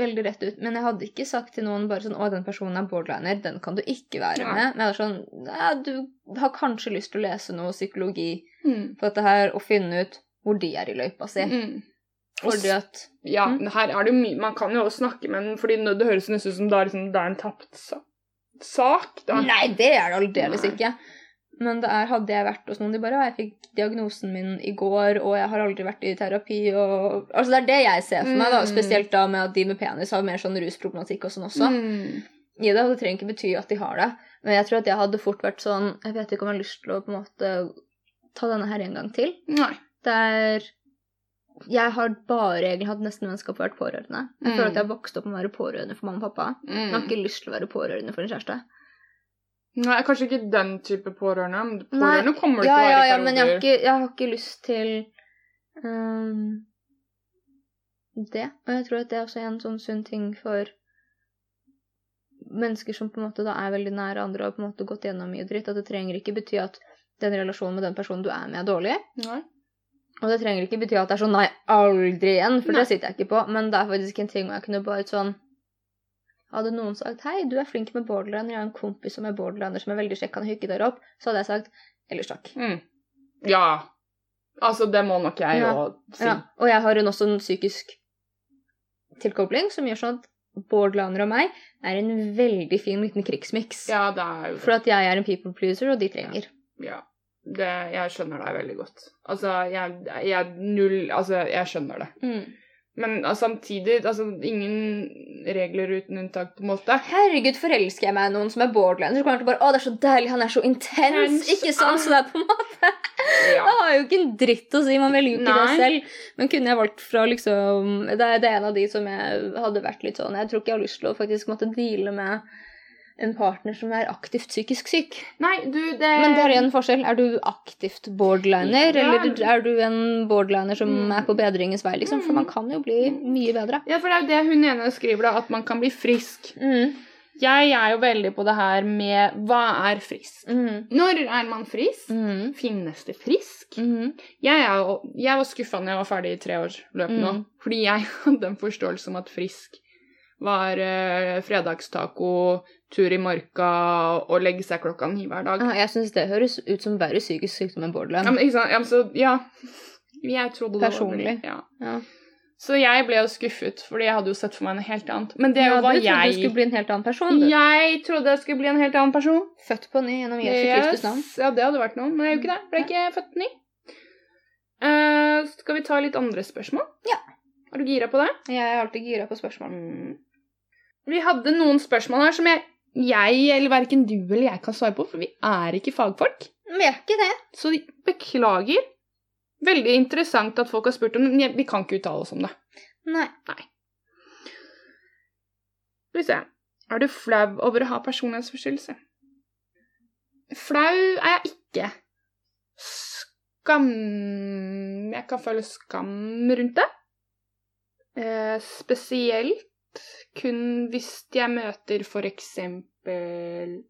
Veldig rett ut. Men jeg hadde ikke sagt til noen bare sånn 'Å, den personen er borderliner. Den kan du ikke være med.' Men jeg var sånn ja, 'Du har kanskje lyst til å lese noe psykologi Mm. på dette her, og finne ut hvor de er i løypa si.' Mm. Fordi at Ja, Mm. her er det jo mye Man kan jo også snakke med den, fordi det høres nesten ut som det er, liksom, det er en tapt sa sak. Da. Nei, det er det aldeles ikke. Men det er, hadde jeg vært hos noen de bare «Ja, 'Jeg fikk diagnosen min i går, og jeg har aldri vært i terapi', og Altså, det er det jeg ser for meg, da. Mm. Spesielt da med at de med penis har mer sånn rusproblematikk og sånn også. Mm. i det, og det trenger ikke bety at de har det. Men jeg tror at jeg hadde fort vært sånn Jeg vet ikke om jeg har lyst til å på en måte ta denne her en gang til. Nei. Der jeg har bare egentlig hatt nesten vennskap og vært pårørende. Jeg Mm. føler at jeg har vokst opp med å være pårørende for mamma og pappa. Men jeg har Mm. ikke lyst til å være pårørende for en kjæreste. Nei, kanskje ikke den type pårørende. men Pårørende kommer det ja, til å ja, være i ja, men jeg har, ikke, jeg har ikke lyst til um, det. Og jeg tror at det er også en sånn sunn ting for mennesker som på en måte da er veldig nære andre og har på en måte gått gjennom mye dritt. At det trenger ikke bety at den relasjonen med den personen du er med, er dårlig. Nei. Og det trenger ikke bety at det er sånn nei, aldri igjen, for Nei. det sitter jeg ikke på. Men det er faktisk en ting hvor jeg kunne bare sånn Hadde noen sagt hei, du er flink med borderliner, jeg har en kompis som er borderliner som er veldig kjekk, kan hooke dere opp, så hadde jeg sagt ellers takk. Mm. Ja. Altså, det må nok jeg Ja. jo si. Ja. Og jeg har en, også en psykisk tilkobling som gjør sånn at borderliner og meg er en veldig fin liten krigsmiks. Ja, det er jo det. For at jeg er en people pleaser, og de trenger. Ja. Det, jeg skjønner deg veldig godt. Altså, jeg, jeg null Altså, jeg skjønner det. Mm. Men altså, samtidig Altså, ingen regler uten unntak, på en måte. Herregud, forelsker jeg meg i noen som er borderline, så kommer jeg til bare Å, det er så deilig, han er så intens. Hens. Ikke sant? Så det er på en måte Ja. Det har jo ikke en dritt å si, man velger jo ikke Nei. det selv. Men kunne jeg valgt fra liksom Det det er en av de som jeg hadde vært litt sånn Jeg tror ikke jeg har lyst til å faktisk måtte deale med en partner som er aktivt psykisk syk. Nei, du, det Men det er en forskjell. Er du aktivt borderliner, Ja. eller er du en borderliner som Mm. er på bedringens vei, liksom? For man kan jo bli mye bedre. Ja, for det er jo det hun ene skriver, da, at man kan bli frisk. Mm. Jeg er jo veldig på det her med hva er frisk? Mm. Når er man frisk? Mm. Finnes det frisk? Mm. Jeg, jo, jeg var skuffa når jeg var ferdig i treårsløpet nå, Mm. fordi jeg hadde en forståelse om at frisk var uh, fredagstaco, tur i marka og legge seg klokka ni hver dag. Ja, jeg syns det høres ut som verre psykisk sykdom enn Ja, men, ikke sant? Ja, men så, ja. Jeg trodde det Personlig. var Ja. Ja. Så jeg ble jo skuffet, fordi jeg hadde jo sett for meg noe helt annet. Men det Ja, var du trodde jeg. du skulle bli en helt annen person. Du. Jeg trodde jeg skulle bli en helt annen person. Født på ny gjennom Jesu Kristus navn. Ja, det hadde vært noe, men jeg er jo ikke det. Ble ikke født ny. Uh, skal vi ta litt andre spørsmål? Ja. Er du gira på det? Jeg er alltid gira på spørsmål. Vi hadde noen spørsmål her som jeg, jeg eller verken du eller jeg kan svare på, for vi er ikke fagfolk. Vi er ikke det. Så beklager. Veldig interessant at folk har spurt om det, men vi kan ikke uttale oss om det. Nei. Skal vi se. Er du flau over å ha personlighetsforstyrrelse? Flau er jeg ikke. Skam Jeg kan føle skam rundt det. Eh, spesielt kun hvis jeg møter eksempel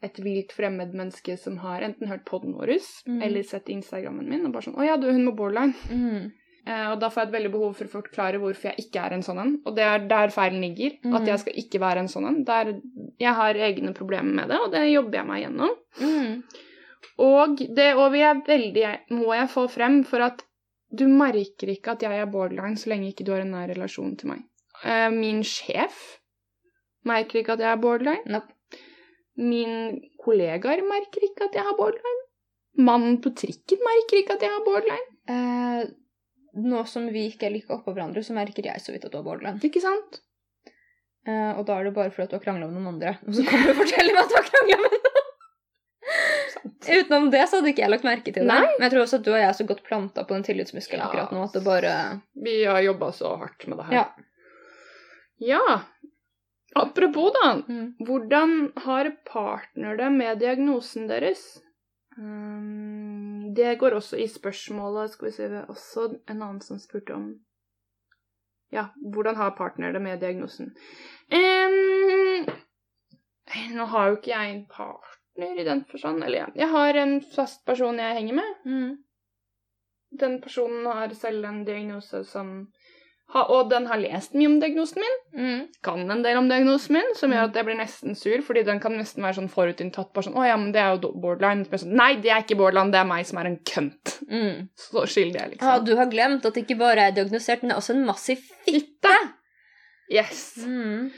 et vilt fremmed menneske som har enten hørt podden vår Mm. eller sett Instagrammen min og bare sånn 'Å ja, du hun med borderline'. Mm. Eh, og da får jeg et veldig behov for å forklare hvorfor jeg ikke er en sånn en. Og det er der feilen ligger. Mm. At jeg skal ikke være en sånn en. Jeg har egne problemer med det, og det jobber jeg meg gjennom. Mm. Og det og jeg veldig, må jeg få frem for at du merker ikke at jeg er borderline så lenge ikke du har en nær relasjon til meg. Eh, min sjef merker ikke at jeg har borderline. Nope. Min kollegaer merker ikke at jeg har borderline. Mannen på trikken merker ikke at jeg har borderline. Eh, nå som vi ikke er like oppå hverandre, så merker jeg så vidt at du har borderline. Ikke sant? Eh, og da er det bare fordi at du har krangla med noen andre. Og så kommer du og forteller meg at du har krangla med noen! Utenom det så hadde ikke jeg lagt merke til det. Nei. Men jeg tror også at du og jeg er så godt planta på den tillitsmuskelen Ja. akkurat nå at det bare Vi har jobba så hardt med det her. Ja. Ja. Apropos, da. Mm. Hvordan har partner det med diagnosen deres? Um, det går også i spørsmålet Skal vi se, det er også en annen som spurte om Ja, hvordan har partner det med diagnosen? Um, nå har jo ikke jeg en partner i den forstand. Eller jeg- jeg har en fast person jeg henger med. Mm. Den personen har selv en diagnose som ha, Og den har lest mye om diagnosen min Mm. kan en del om diagnosen min, som gjør Mm. at jeg blir nesten sur, fordi den kan nesten være sånn forutinntatt. Bare sånn 'Å ja, men det er jo borderline.' Sånn, Nei, det er ikke borderline, det er meg som er en kønt. Mm. Så skyldig jeg, liksom. Ja, du har glemt at det ikke bare er diagnosert, men det er også en massiv fitte. Yes. Mm.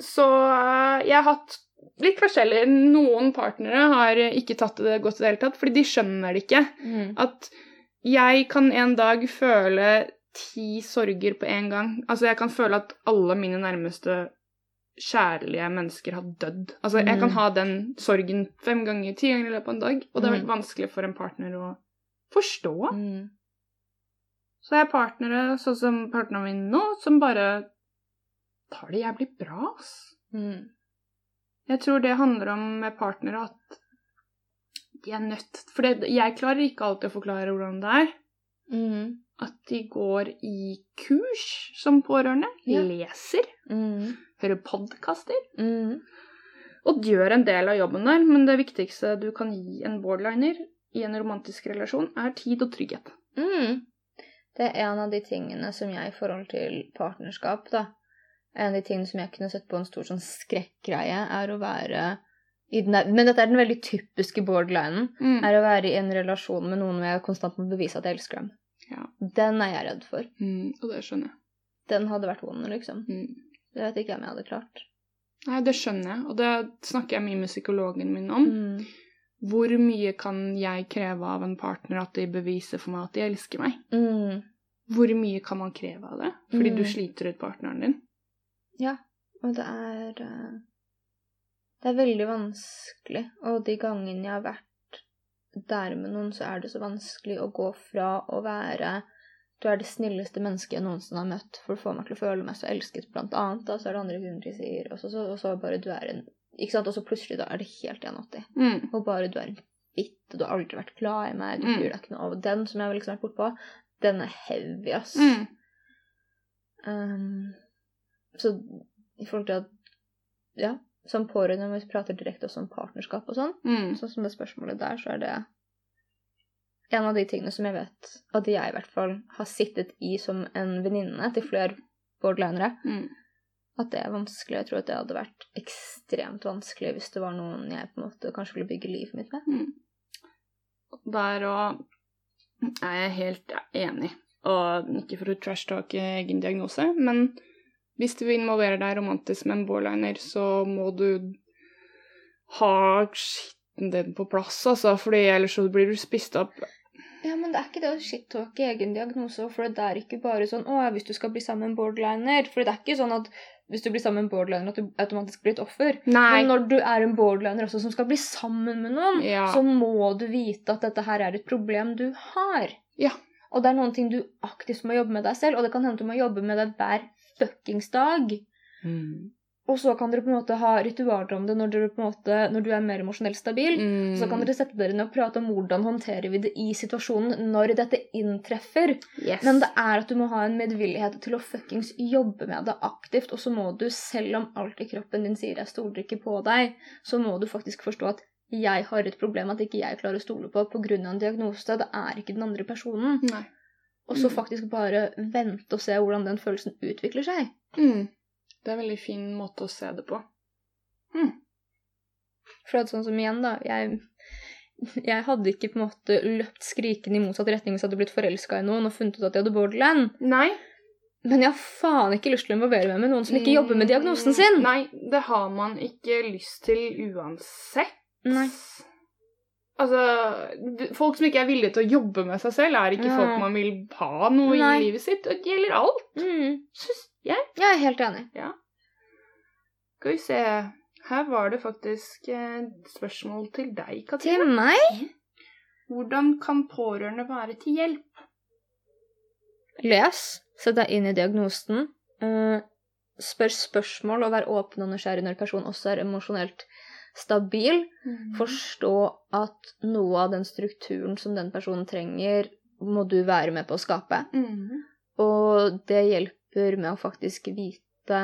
Så øh, jeg har hatt litt forskjellig. Noen partnere har ikke tatt det godt i det hele tatt, fordi de skjønner det ikke. Mm. At jeg kan en dag føle ti sorger på en gang. Altså, jeg kan føle at alle mine nærmeste kjærlige mennesker har dødd. Altså, jeg kan Mm. ha den sorgen fem ganger, ti ganger i løpet av en dag, og det er Mm. veldig vanskelig for en partner å forstå. Mm. Så jeg har partnere, sånn som partneren min nå, som bare tar det jævlig bra, ass. Mm. Jeg tror det handler om med partnere at de er nødt For det, jeg klarer ikke alltid å forklare hvordan det er. Mm. At de går i kurs som pårørende, Ja. leser, Mm. hører podkaster. Mm. Og gjør en del av jobben der, men det viktigste du kan gi en borderliner i en romantisk relasjon, er tid og trygghet. Mm. Det er en av de tingene som jeg i forhold til partnerskap, da En av de tingene som jeg kunne sett på en stor sånn skrekkgreie, er å være i den der, Men dette er den veldig typiske borderlinen. Mm. Er å være i en relasjon med noen hvor jeg konstant må bevise at jeg elsker dem. Ja. Den er jeg redd for. Mm, og det skjønner jeg. Den hadde vært vond, liksom. Mm. Det vet ikke om jeg hadde klart. Nei, det skjønner jeg, og det snakker jeg mye med psykologen min om. Mm. Hvor mye kan jeg kreve av en partner at de beviser for meg at de elsker meg? Mm. Hvor mye kan man kreve av det? Fordi Mm. du sliter ut partneren din. Ja, og det er eh, Det er veldig vanskelig, og de gangene jeg har vært der med noen, så er det så vanskelig å gå fra å være Du er det snilleste mennesket jeg noensinne har møtt, for du får meg til å føle meg så elsket, blant annet. Da, så er det andre grunner de sier, og så, så, og så bare du er en Ikke sant? Og så plutselig, da er det helt 180. Mm. Og bare du er en og du har aldri vært glad i meg, du Mm. bryr deg ikke noe over den som jeg har liksom vært bortpå. Den er heavy, ass. Mm. Um, så i forhold til at Ja, som pårørende, når vi prater direkte også om partnerskap og sånn, Mm. sånn som det spørsmålet der, så er det en av de tingene som jeg vet at jeg i hvert fall har sittet i som en venninne til flere borderlinere, Mm. at det er vanskelig. Jeg tror at det hadde vært ekstremt vanskelig hvis det var noen jeg på en måte kanskje ville bygge livet mitt med. Mm. Der òg er jeg helt enig. Og ikke for å trash-talke egen diagnose, men hvis du involverer deg romantisk med en borliner, så må du ha skitten din på plass, altså, fordi ellers så blir du spist opp. Ja, men det er ikke det å shit-talke egen diagnose, for det er ikke bare sånn å, hvis du skal bli sammen med en borderliner. For det er ikke sånn at hvis du blir sammen med en borderliner, at du automatisk blir et offer. Nei. Men når du er en borderliner også som skal bli sammen med noen, Ja. så må du vite at dette her er et problem du har. Ja. Og det er noen ting du aktivt må jobbe med deg selv, og det kan hende du må jobbe med det hver fuckings dag. Mm. Og så kan dere på en måte ha ritualer om det når, dere på en måte, når du er mer emosjonelt stabil. Mm. Så kan dere sette dere ned og prate om hvordan håndterer vi det i situasjonen når dette inntreffer. yes. Men det er at du må ha en medvillighet til å fuckings jobbe med det aktivt. Og så må du, selv om alt i kroppen din sier 'jeg stoler ikke på deg', så må du faktisk forstå at jeg har et problem at ikke jeg klarer å stole på pga. en diagnose. Det er ikke den andre personen. Nei. Og så Mm. faktisk bare vente og se hvordan den følelsen utvikler seg. Mm. Det er en veldig fin måte å se det på. Mm. For at sånn som igjen, da, jeg, jeg hadde ikke på en måte løpt skrikende i motsatt retning hvis jeg hadde blitt forelska i noen og funnet ut at jeg hadde borderland. Nei. Men jeg har faen ikke lyst til å involvere meg med noen som ikke jobber med diagnosen sin. Mm, Nei, det har man ikke lyst til uansett. Nei. Altså, folk som ikke er villige til å jobbe med seg selv, er ikke Nei. folk man vil ha noe Nei. i livet sitt. Det gjelder alt, Mm. syns jeg. Jeg er helt enig. Skal vi se Her var det faktisk eh, spørsmål til deg, Katrine. Til meg? Hvordan kan pårørende være til hjelp? Les. Sett deg inn i diagnosen. Uh, spør spørsmål og vær åpen og nysgjerrig når personen også er emosjonelt stabil. Forstå at noe av den strukturen som den personen trenger, må du være med på å skape. Mhm. Og det hjelper med å faktisk vite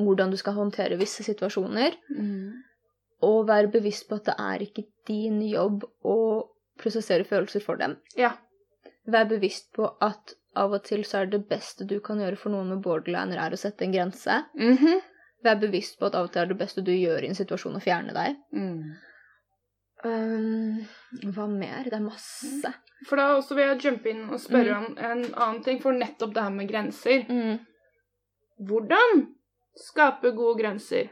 hvordan du skal håndtere visse situasjoner. Mhm. Og være bevisst på at det er ikke din jobb å prosessere følelser for dem. Ja. Vær bevisst på at av og til så er det beste du kan gjøre for noen med borderliner, er å sette en grense. Mhm. Vær bevisst på at av og til er det beste du gjør i en situasjon, å fjerne deg. Mm. Um, hva mer? Det er masse. For da også vil jeg jumpe inn og spørre Mm. om en annen ting, for nettopp det her med grenser. Mm. Hvordan skape gode grenser?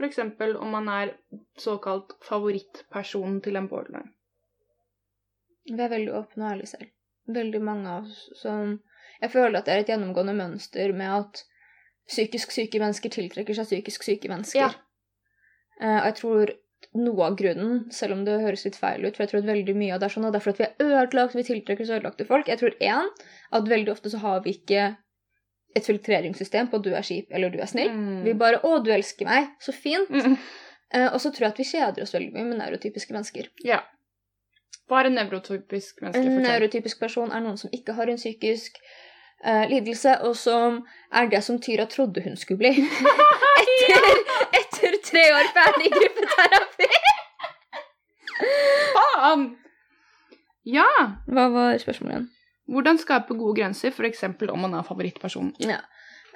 Eksempel om man er såkalt favorittpersonen til en borderline. Vi er veldig åpne og ærlige selv. Veldig mange av oss som Jeg føler at det er et gjennomgående mønster med at psykisk syke mennesker tiltrekker seg psykisk syke mennesker. Ja. Uh, og jeg tror noe av grunnen, selv om det høres litt feil ut, for jeg tror at veldig mye av det er sånn og det er fordi vi er ødelagt, vi tiltrekker oss ødelagte folk. Jeg tror én, at veldig ofte så har vi ikke et filtreringssystem på at du er kjip eller du er snill. Mm. Vi bare 'Å, du elsker meg. Så fint.' Mm. Uh, og så tror jeg at vi kjeder oss veldig mye med neurotypiske mennesker. Ja. Hva er en nevrotypisk menneske? En neurotypisk person er noen som ikke har en psykisk eh, lidelse, og som er det som Tyra trodde hun skulle bli. etter, etter tre år ferdig i gruppeterapi. Faen! Ja! Hva var spørsmålet igjen? Hvordan skape gode grenser, f.eks. om man er favorittperson? Ja.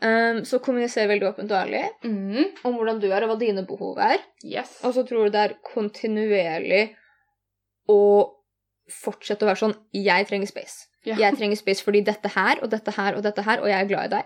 Um, så kommuniser veldig åpent og ærlig Mm. om hvordan du er, og hva dine behov er. Yes. Og så tror du det er kontinuerlig å fortsette å være sånn Jeg trenger space. Ja. Jeg trenger space fordi dette her og dette her og dette her, og jeg er glad i deg.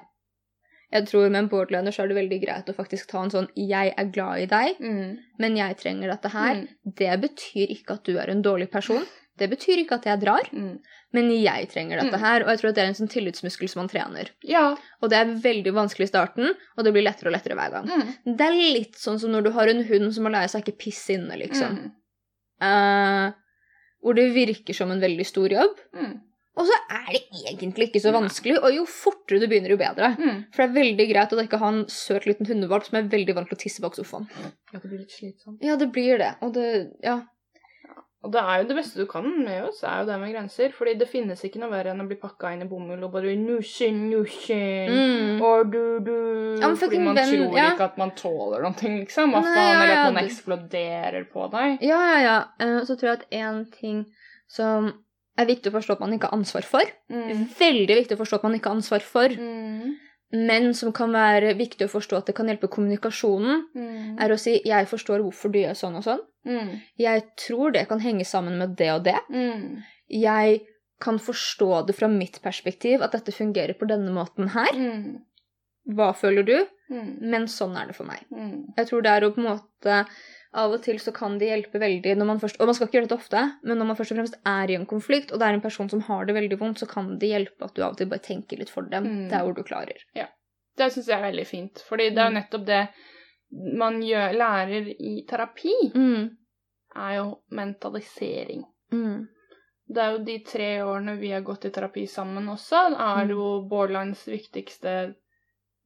Jeg tror med en borderliner så er det veldig greit å faktisk ta en sånn Jeg er glad i deg, Mm. men jeg trenger dette her. Mm. Det betyr ikke at du er en dårlig person. Det betyr ikke at jeg drar, Mm. men jeg trenger dette Mm. her. Og jeg tror at det er en sånn tillitsmuskel som man trener. Ja. Og det er veldig vanskelig i starten, og det blir lettere og lettere hver gang. Mm. Det er litt sånn som når du har en hund som må lære seg ikke pisse inne, liksom. Mm. Eh, hvor det virker som en veldig stor jobb. Mm. Og så er det egentlig ikke så vanskelig, og jo fortere du begynner, jo bedre. Mm. For det er veldig greit å ikke ha en søt liten hundevalp som er veldig vant til å tisse bak sofaen. Ja, det blir litt slitsomt. Ja, det blir det. Og det Ja. Og det er jo det beste du kan med oss, er jo det med grenser. Fordi det finnes ikke noe verre enn å bli pakka inn i bomull og bare nusse, nusse. Mm. Og du, du Ja, men Fordi man den, tror ja. ikke at man tåler noe, liksom. Hva faen, ja, eller at man eksploderer på deg. Ja, ja, ja. Eh, Så tror jeg at én ting som er viktig å forstå at man ikke har ansvar for Mm. Veldig viktig å forstå at man ikke har ansvar for, Mm. men som kan være viktig å forstå at det kan hjelpe kommunikasjonen, Mm. er å si 'jeg forstår hvorfor du gjør sånn og sånn'. Mm. Jeg tror det kan henge sammen med det og det. Mm. Jeg kan forstå det fra mitt perspektiv, at dette fungerer på denne måten her. Mm. Hva føler du? Mm. Men sånn er det for meg. Mm. Jeg tror det er å på en måte Av og til så kan det hjelpe veldig når man først Og man skal ikke gjøre dette ofte, men når man først og fremst er i en konflikt, og det er en person som har det veldig vondt, så kan det hjelpe at du av og til bare tenker litt for dem. Mm. Der hvor du klarer. Ja. Det syns jeg er veldig fint. Fordi det er jo Mm. nettopp det man gjør, lærer i terapi, Mm. er jo mentalisering. Mm. Det er jo de tre årene vi har gått i terapi sammen også, er Mm. jo Borlands viktigste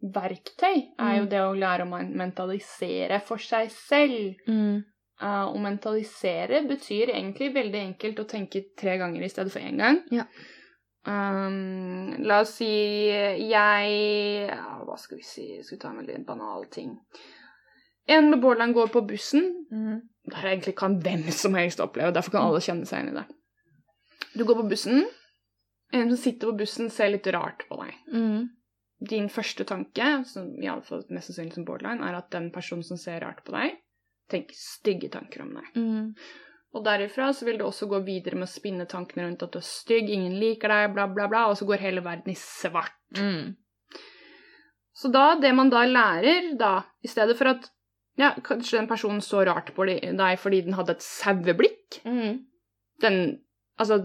verktøy. Er jo Mm. det å lære å mentalisere for seg selv. Mm. Uh, å mentalisere betyr egentlig veldig enkelt å tenke tre ganger i stedet for én gang. Ja. Um, la oss si jeg ja, Hva skal vi si? Skal vi ta en veldig banal ting? En med borderline går på bussen. Mm. Det her egentlig kan hvem som helst oppleve, derfor kan alle kjenne seg inn i det. Du går på bussen. en som sitter på bussen, ser litt rart på deg. Mm. Din første tanke, som i alle fall mest sannsynlig som borderline, er at den personen som ser rart på deg, tenker stygge tanker om deg. Mm. Og derifra så vil du også gå videre med å spinne tankene rundt at du er stygg, ingen liker deg, bla, bla, bla, og så går hele verden i svart. Mm. Så da, det man da lærer, da, i stedet for at ja, kanskje den personen så rart på deg fordi den hadde et saueblikk, Mm. den Altså,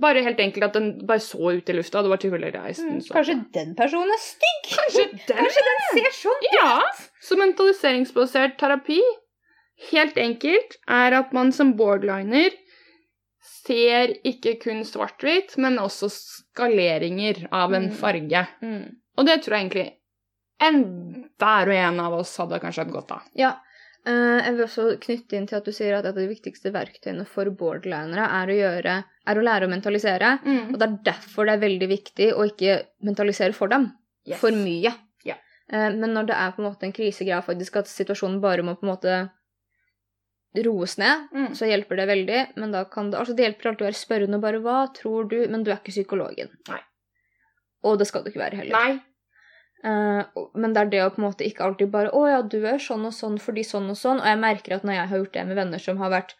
bare helt enkelt at den bare så ut i lufta, det var tilfeldig reist. Mm. Kanskje den personen er stygg? Kanskje den Kanskje den ser sånn ut? Ja! Så mentaliseringsbasert terapi, helt enkelt, er at man som boardliner ser ikke kun svart-hvitt, men også skaleringer av en Mm. farge. Mm. Og det tror jeg egentlig enhver og en av oss hadde kanskje hatt godt av. Ja. Eh, jeg vil også knytte inn til at du sier at et av de viktigste verktøyene for borderlinere er å, gjøre, er å lære å mentalisere. Og det er derfor det er veldig viktig å ikke mentalisere for dem. Yes. For mye. Yeah. Men når det er på en måte en krisegreie, faktisk at situasjonen bare må på en måte roes ned, Mm. så hjelper det veldig. Men da kan det, altså det hjelper alltid å være spørrende og bare 'hva tror du', men du er ikke psykologen. Nei. Og det skal du ikke være heller. Nei. Eh, men det er det å på en måte ikke alltid bare 'Å ja, du er sånn og sånn fordi sånn og sånn'. Og jeg merker at når jeg har gjort det med venner som har vært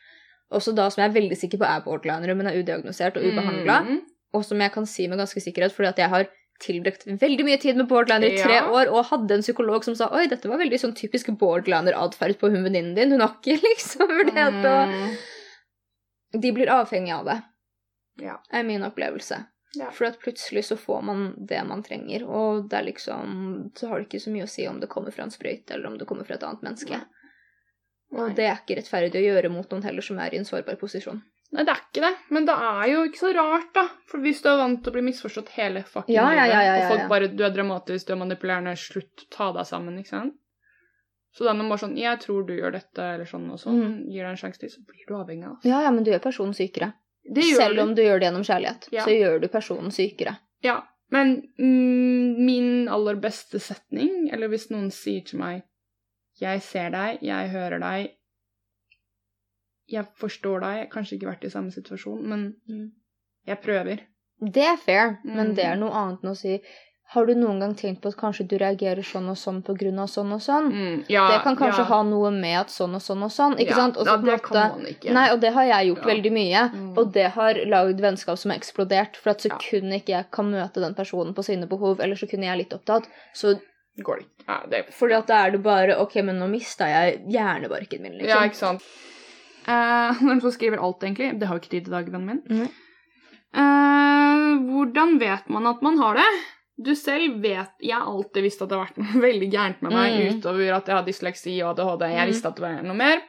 også da som jeg er veldig sikker på er borderlinere, men er udiagnosert og ubehandla, Mm. og som jeg kan si med ganske sikkerhet fordi at jeg har tilbrakt veldig mye tid med borderliner i tre Ja. år, og hadde en psykolog som sa 'Oi, dette var veldig sånn typisk borderliner-atferd på hun venninnen din'. Hun har ikke liksom vurdert å Mm. De blir avhengig av det, Ja. er min opplevelse. Ja. For at plutselig så får man det man trenger, og det er liksom Så har det ikke så mye å si om det kommer fra en sprøyte, eller om det kommer fra et annet menneske. Nei. Og det er ikke rettferdig å gjøre mot noen heller som er i en sårbar posisjon. Nei, det er ikke det. Men det er jo ikke så rart, da. For hvis du er vant til å bli misforstått hele fucking Ja, ja, ja, livet, ja, og folk bare Du er dramatisk, du er manipulerende, slutt, ta deg sammen, ikke sant? Så da er man bare sånn Jeg tror du gjør dette, eller sånn og sånn. Mm. Gir deg en sjanse til, så blir du avhengig av oss. Ja, ja, men du gjør personen sykere. Selv om du gjør det gjennom kjærlighet, Ja. så gjør du personen sykere. Ja. Men mm, min aller beste setning, eller hvis noen sier til meg Jeg ser deg, jeg hører deg, jeg forstår deg, jeg har kanskje ikke vært i samme situasjon, men Mm. jeg prøver. Det er fair, men Mm. det er noe annet enn å si Har du noen gang tenkt på at kanskje du reagerer sånn og sånn av sånn og sånn? Mm, ja, det kan kanskje ja. ha noe med at sånn og sånn og sånn, ikke ja, sant? Også, ja, det måte- kan man ikke. Nei, og det har jeg gjort Ja. veldig mye. Mm. Og det har lagd vennskap som har eksplodert. For at Ja. kunne ikke jeg kan møte den personen på sine behov, eller så kunne jeg litt opptatt, så går det ikke. Ja, det fordi at da er det bare OK, men nå mista jeg hjernebarken min, liksom. Ja, ikke sant. Eh, du så skriver alt, egentlig? Det har jo ikke tid i dag, vennen min. Mm. Eh, hvordan vet man at man har det? Du selv vet Jeg har alltid visst at det har vært noe veldig gærent med meg, Mm. utover at jeg har dysleksi og ADHD. Jeg Mm. visste at det var noe mer.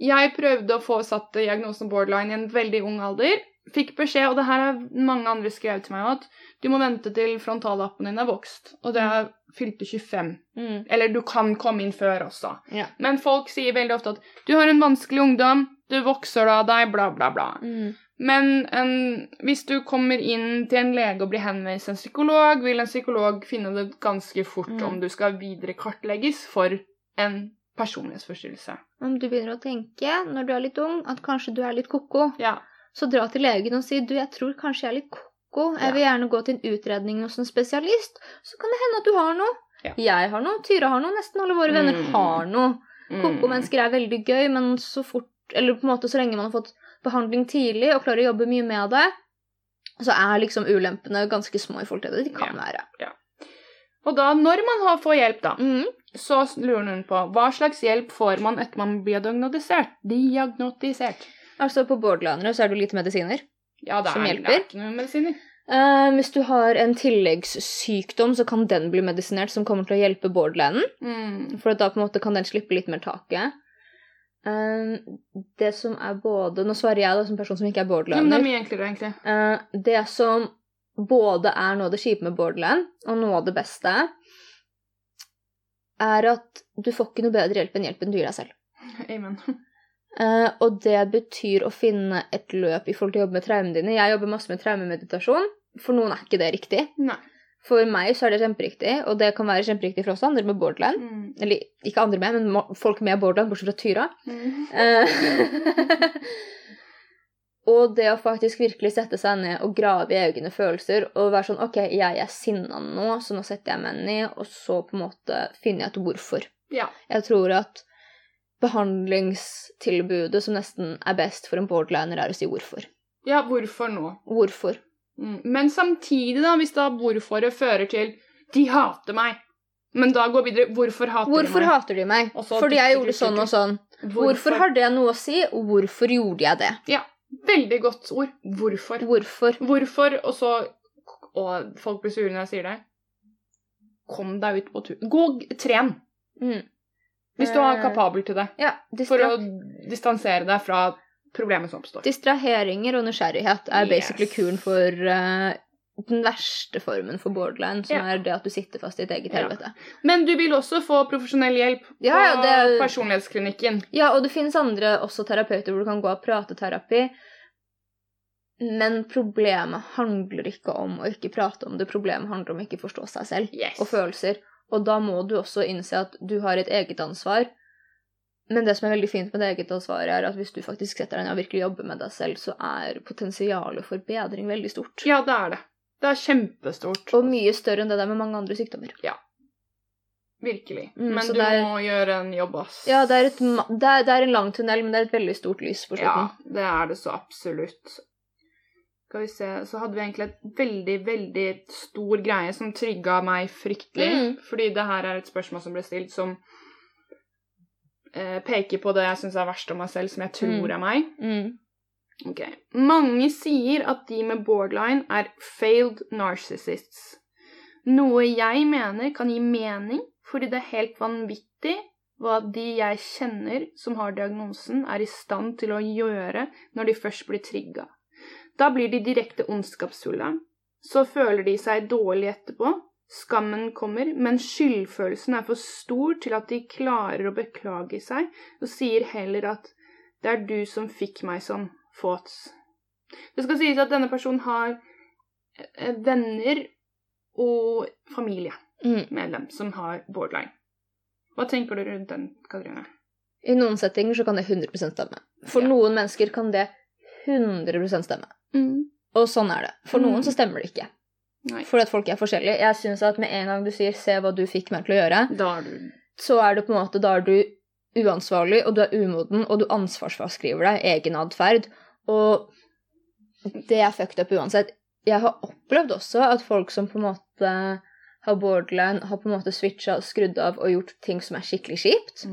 Jeg prøvde å få satt diagnosen borderline i en veldig ung alder. Fikk beskjed, og det her har mange andre skrevet til meg at du må vente til frontallappen din er vokst. Og det er fylte 25. Mm. Eller du kan komme inn før også. Ja. Men folk sier veldig ofte at du har en vanskelig ungdom, du vokser av deg, bla, bla, bla. Mm. Men um, hvis du kommer inn til en lege og blir henvist til en psykolog, vil en psykolog finne det ganske fort Mm. om du skal videre kartlegges for en personlighetsforstyrrelse. Om du begynner å tenke når du er litt ung, at kanskje du er litt ko-ko, Ja. så dra til legen og si du, jeg tror kanskje jeg er litt ko-ko, jeg vil gjerne gå til en utredning hos en spesialist, så kan det hende at du har noe. Ja. Jeg har noe, Tyra har noe, nesten alle våre venner Mm. har noe. Mm. Koko-mennesker er veldig gøy, men så fort Eller på en måte så lenge man har fått behandling tidlig og klarer å jobbe mye med det, så er liksom ulempene ganske små i forhold til det de kan være. Og da, når man får hjelp, da, Mm. så lurer hun på hva slags hjelp får man etter man blir diagnostisert? diagnotisert? Altså På borderlandere så er det jo lite medisiner. Ja, det Som er, hjelper? det er ikke noen medisiner. Uh, hvis du har en tilleggssykdom, så kan den bli medisinert, som kommer til å hjelpe borderlanden. Mm. For da på en måte kan den slippe litt mer taket. Eh, det som er både Nå svarer jeg da som person som ikke er Ja, det er mye enklere, egentlig. Uh, det som både er noe av det kjipe med borderline, og noe av det beste, er at du får ikke noe bedre hjelp enn hjelpen du gir deg selv. Amen. Uh, og det betyr å finne et løp i forhold til å jobbe med traumene dine. Jeg jobber masse med traumemeditasjon. For noen er ikke det riktig. Nei. For meg så er det kjemperiktig, og det kan være kjemperiktig for oss andre med borderline. Mm. Eller ikke andre med, men folk med borderline, bortsett fra Tyra. Mm. Eh, Og det å faktisk virkelig sette seg ned og grave i egne følelser og være sånn OK, jeg er sinna nå, så nå setter jeg meg ned, og så på en måte finner jeg ut hvorfor. Ja. Jeg tror at behandlingstilbudet som nesten er best for en borderliner, er å si hvorfor. ja, hvorfor nå? Hvorfor? Mm. Men samtidig, da, hvis da hvorforet fører til 'de hater meg', men da går videre 'hvorfor hater Hvorfor de meg'? hater de meg? Fordi jeg gjorde sånn og sånn. Hvorfor? Hvorfor har det noe å si, og hvorfor gjorde jeg det? Ja, veldig godt ord. Hvorfor. Hvorfor? Hvorfor, og så Og folk blir sure når jeg sier det. Kom deg ut på tur. Gå, tren. Mm. Hvis du er Eh, kapabel til det. Ja, For å distansere deg fra problemet som oppstår. distraheringer og nysgjerrighet er basically Yes. kuren for uh, den verste formen for borderline, som Ja. er det at du sitter fast i ditt eget Ja. helvete. Men du vil også få profesjonell hjelp på Ja, ja, det- personlighetsklinikken. Ja, og det finnes andre også terapeuter hvor du kan gå av prateterapi. Men problemet handler ikke om å ikke prate om det. Problemet handler om å ikke forstå seg selv Yes. og følelser. Og da må du også innse at du har et eget ansvar. Men det som er veldig fint med det eget ansvaret, er at hvis du faktisk setter deg ned og virkelig jobber med deg selv, så er potensialet for bedring veldig stort. Ja, det er det. Det er kjempestort. Og mye større enn det der med mange andre sykdommer. Ja. Virkelig. Mm, Men du er- må gjøre en jobb, ass. Ja, det er, et, det, er, det er en lang tunnel, men det er et veldig stort lys på Ja, det er det så absolutt. Skal vi se, så hadde vi egentlig et veldig, veldig stor greie som trygga meg fryktelig. Mm. Fordi det her er et spørsmål som ble stilt som eh, peker på det jeg syns er verst om meg selv, som jeg tror Mm. er meg. Mm. Ok. Mange sier at de med borderline er failed narcissists. Noe jeg mener kan gi mening, fordi det er helt vanvittig hva de jeg kjenner som har diagnosen, er i stand til å gjøre når de først blir trigga. Da blir de direkte ondskapsfulle. Så føler de seg dårlig etterpå. Skammen kommer, men skyldfølelsen er for stor til at de klarer å beklage seg, og sier heller at det er du som fikk meg sånn, Fåts. Det skal sies at denne personen har eh, venner og familiemedlem Mm. som har borderline. Hva tenker du rundt den, Katrine? I noen settinger så kan det 100 stemme. For Ja. noen mennesker kan det 100 stemme. Og sånn er det. For Mm. noen så stemmer det ikke. Nei. Fordi at folk er forskjellige. Jeg synes at med en gang du sier 'se hva du fikk meg til å gjøre', er du så er det på en måte da er du uansvarlig, og du er umoden, og du ansvarsfraskriver deg egen atferd. Og det er fucked up uansett. Jeg har opplevd også at folk som på en måte har borderline, har på en måte switcha, skrudd av og gjort ting som er skikkelig kjipt.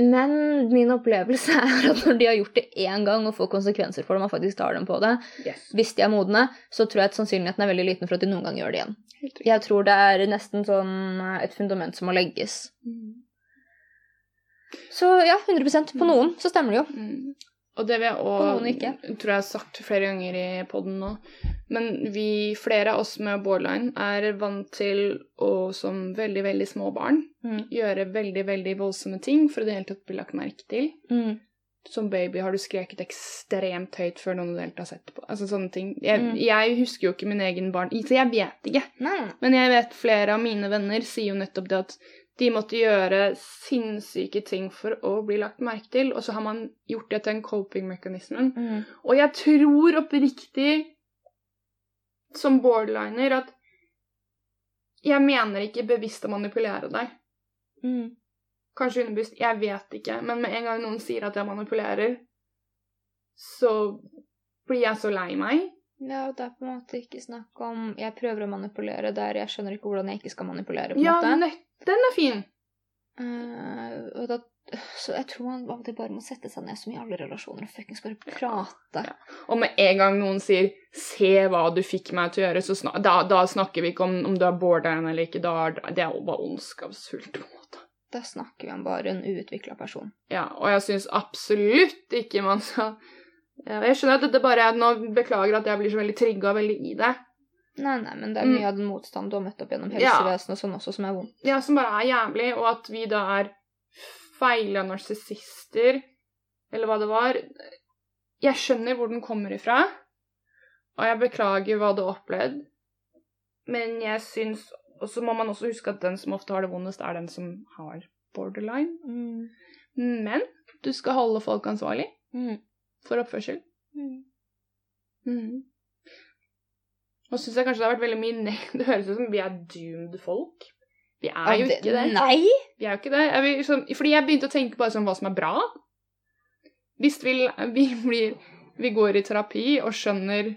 Men min opplevelse er at når de har gjort det én gang og får konsekvenser for det, man faktisk tar dem på det, Yes. hvis de er modne, så tror jeg at sannsynligheten er veldig liten for at de noen gang gjør det igjen. Jeg tror det er nesten sånn eh, et fundament som må legges. Så ja, 100% På noen så stemmer det jo. Mm. Og det vil jeg òg tror jeg har sagt flere ganger i poden nå. Men vi, flere av oss med borderline, er vant til å, som veldig, veldig små barn, Mm. gjøre veldig, veldig voldsomme ting for å det hele tatt bli lagt merke til. Mm. Som baby har du skreket ekstremt høyt før noen i det hele tatt har sett på. Altså sånne ting. Jeg, Mm. jeg husker jo ikke min egen barn, så jeg vet ikke. Nei. Men jeg vet flere av mine venner sier jo nettopp det at de måtte gjøre sinnssyke ting for å bli lagt merke til, og så har man gjort det til en coping-mekanisme. Mm. Og jeg tror oppriktig, som borderliner, at jeg mener ikke bevisst å manipulere deg. Mm. Kanskje underbevisst, jeg vet ikke. Men med en gang noen sier at jeg manipulerer, så blir jeg så lei meg. Ja, og det er på en måte ikke snakk om Jeg prøver å manipulere der jeg skjønner ikke hvordan jeg ikke skal manipulere. på en Ja, måte. Den er fin. Uh, og da, så jeg tror man av og til bare må sette seg ned som i alle relasjoner og fuckings bare prate. Ja. Og med en gang noen sier 'se hva du fikk meg til å gjøre', så snak da, da snakker vi ikke om om du er borderline eller ikke. Da det er jo bare ondskapsfullt, på en måte. Da snakker vi om bare en uutvikla person. Ja, og jeg syns absolutt ikke man skal Jeg skjønner at dette bare er Nå beklager at jeg blir så veldig trigga veldig i det. Nei, nei, men det er Mm. mye av den motstand du har møtt opp gjennom helsevesenet og sånn også, som er vondt. Ja, som bare er jævlig, og at vi da er feila narsissister, eller hva det var. Jeg skjønner hvor den kommer ifra, og jeg beklager hva du har opplevd, men jeg syns Og så må man også huske at den som ofte har det vondest, er den som har borderline. Mm. Men du skal holde folk ansvarlig Mm. for oppførsel. Mm. Og syns jeg kanskje det har vært veldig mye ne Det høres ut som vi er doomed folk. Vi er jo ikke det. Nei! Vi er jo ikke det. Jeg vil, liksom, fordi jeg begynte å tenke bare sånn hva som er bra. Hvis vi, vi, blir, vi går i terapi og skjønner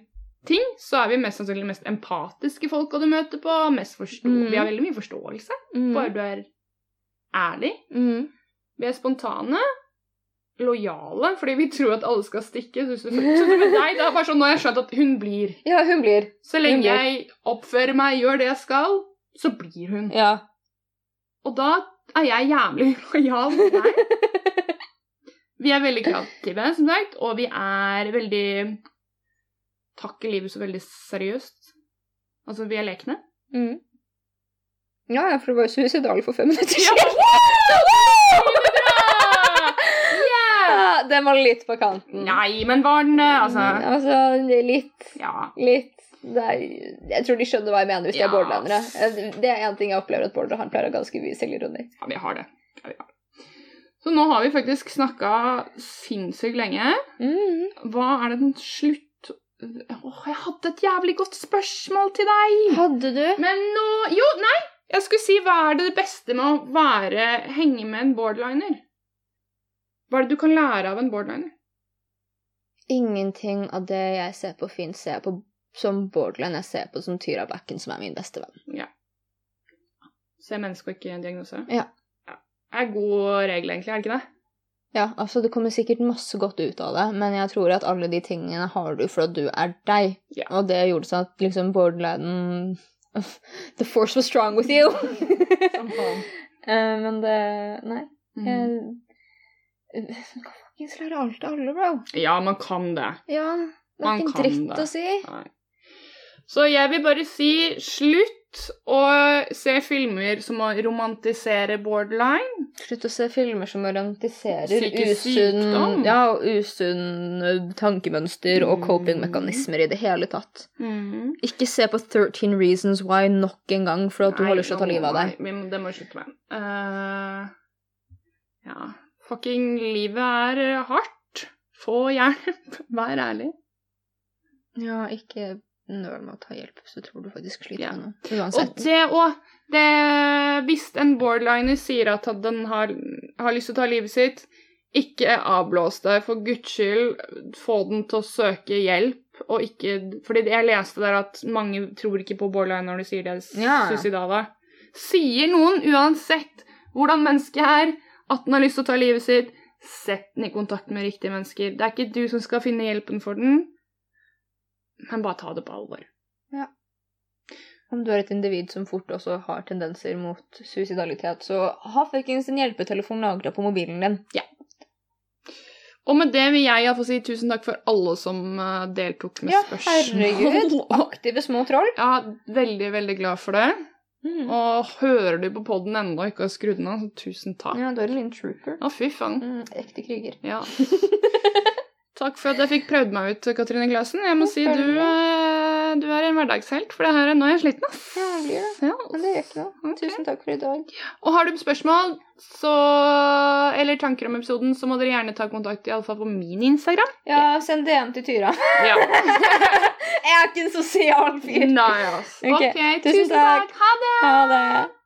ting, så er vi mest sannsynlig mest empatiske folka du møter på. Mest forstå Mm. Vi har veldig mye forståelse, bare du er ærlig. Mm. Vi er spontane. Lojale, fordi vi tror at alle skal stikke. Så, så, så, med deg, det er bare sånn, Nå har jeg skjønt at hun blir. Ja, hun blir. Så lenge blir. jeg oppfører meg, gjør det jeg skal, så blir hun. Ja. Og da er jeg jævlig lojal mot deg. Vi er veldig kreative, som sagt, og vi er veldig Takker livet så veldig seriøst. Altså, vi er lekne. Mm. Ja, for det var jo suicidal for fem minutter siden. Ja, den var litt på kanten. Nei, men var den Altså altså litt. Ja. Litt. Er, jeg tror de skjønner hva jeg mener hvis de Ja. er borderlandere. Eh, Det er en ting jeg opplever at border han pleier å ha ganske mye selvironi. ja vi har det. Ja, vi har det. Så nå har vi faktisk snakka sinnssykt lenge. Mm. Hva er det den slutt... Åh, jeg hadde et jævlig godt spørsmål til deg! Hadde du? Men nå Jo, nei! Jeg skulle si hva er det beste med å være henge med en borderliner? Hva er det du kan lære av en borderliner? Ingenting av det jeg ser på Finn, ser jeg på som borderline. Jeg ser på som Tyra Bakken, som er min beste venn. Se menneske og ikke diagnose? Ja. ja. Det er god regel, egentlig, er det ikke det? Ja, altså Det kommer sikkert masse godt ut av det, men jeg tror at alle de tingene har du for at du er deg. Ja. Og det gjorde sånn at liksom borderline The force was strong with you. Eh, men det Nei. Mm. Jeg du kan fuckings lære alt av alle, bro. Ja, man kan det. Ja. Det er ikke en dritt det. å si. Nei. Så jeg vil bare si slutt å se filmer som å romantisere borderline. Slutt å se filmer som romantiserer usunn. Ja, usunn tankemønster og coping-mekanismer i det hele tatt. Ikke se på 13 Reasons Why nok en gang for at du har lyst til å ta livet av deg. Nei, det må jeg slutte med. Uh, ja Fucking livet er eh, hardt. Få hjelp. Vær ærlig. Ja, ikke nøl med å ta hjelp hvis du tror du faktisk sliter Ja. med noe. Og det òg Hvis en borderliner sier at den har, har lyst til å ta livet sitt, ikke avblås det. For guds skyld, få den til å søke hjelp. Og ikke, fordi jeg leste der at mange tror ikke på borderline når de sier det Ja. suicidale. Sier noen, uansett hvordan mennesket er, at den har lyst til å ta livet sitt, sett den i kontakt med riktige mennesker. Det er ikke du som skal finne hjelpen for den, men bare ta det på alvor. Ja. Om du er et individ som fort også har tendenser mot suicidalitet, så ha fuckings en hjelpetelefon lagra på mobilen din. Ja. Og med det vil jeg få si tusen takk for alle som eh, deltok med Ja, spørsmål. herregud. Aktive små troll. Ja, veldig, veldig glad for det. Mm. Og hører du på poden ennå og ikke har skrudd den av, så tusen takk. Ja, du er en liten trooper. Å, fy faen. Mm, ekte kriger. Ja. Takk for at jeg fikk prøvd meg ut, Katrine Klausen. Jeg må si du, eh, du er en hverdagshelt, for det her, nå er jeg sliten, ass. Ja, jeg blir det. Ja. Men det gjør ikke noe. Okay. Tusen takk for i dag. Og har du spørsmål så, eller tanker om episoden, så må dere gjerne ta kontakt i alle fall på min Instagram. Ja, send DM til Tyra. Ja. jeg er ikke en sosial fyr. Nei, ass. Ok, tusen tusen takk. Ha det! Ha det.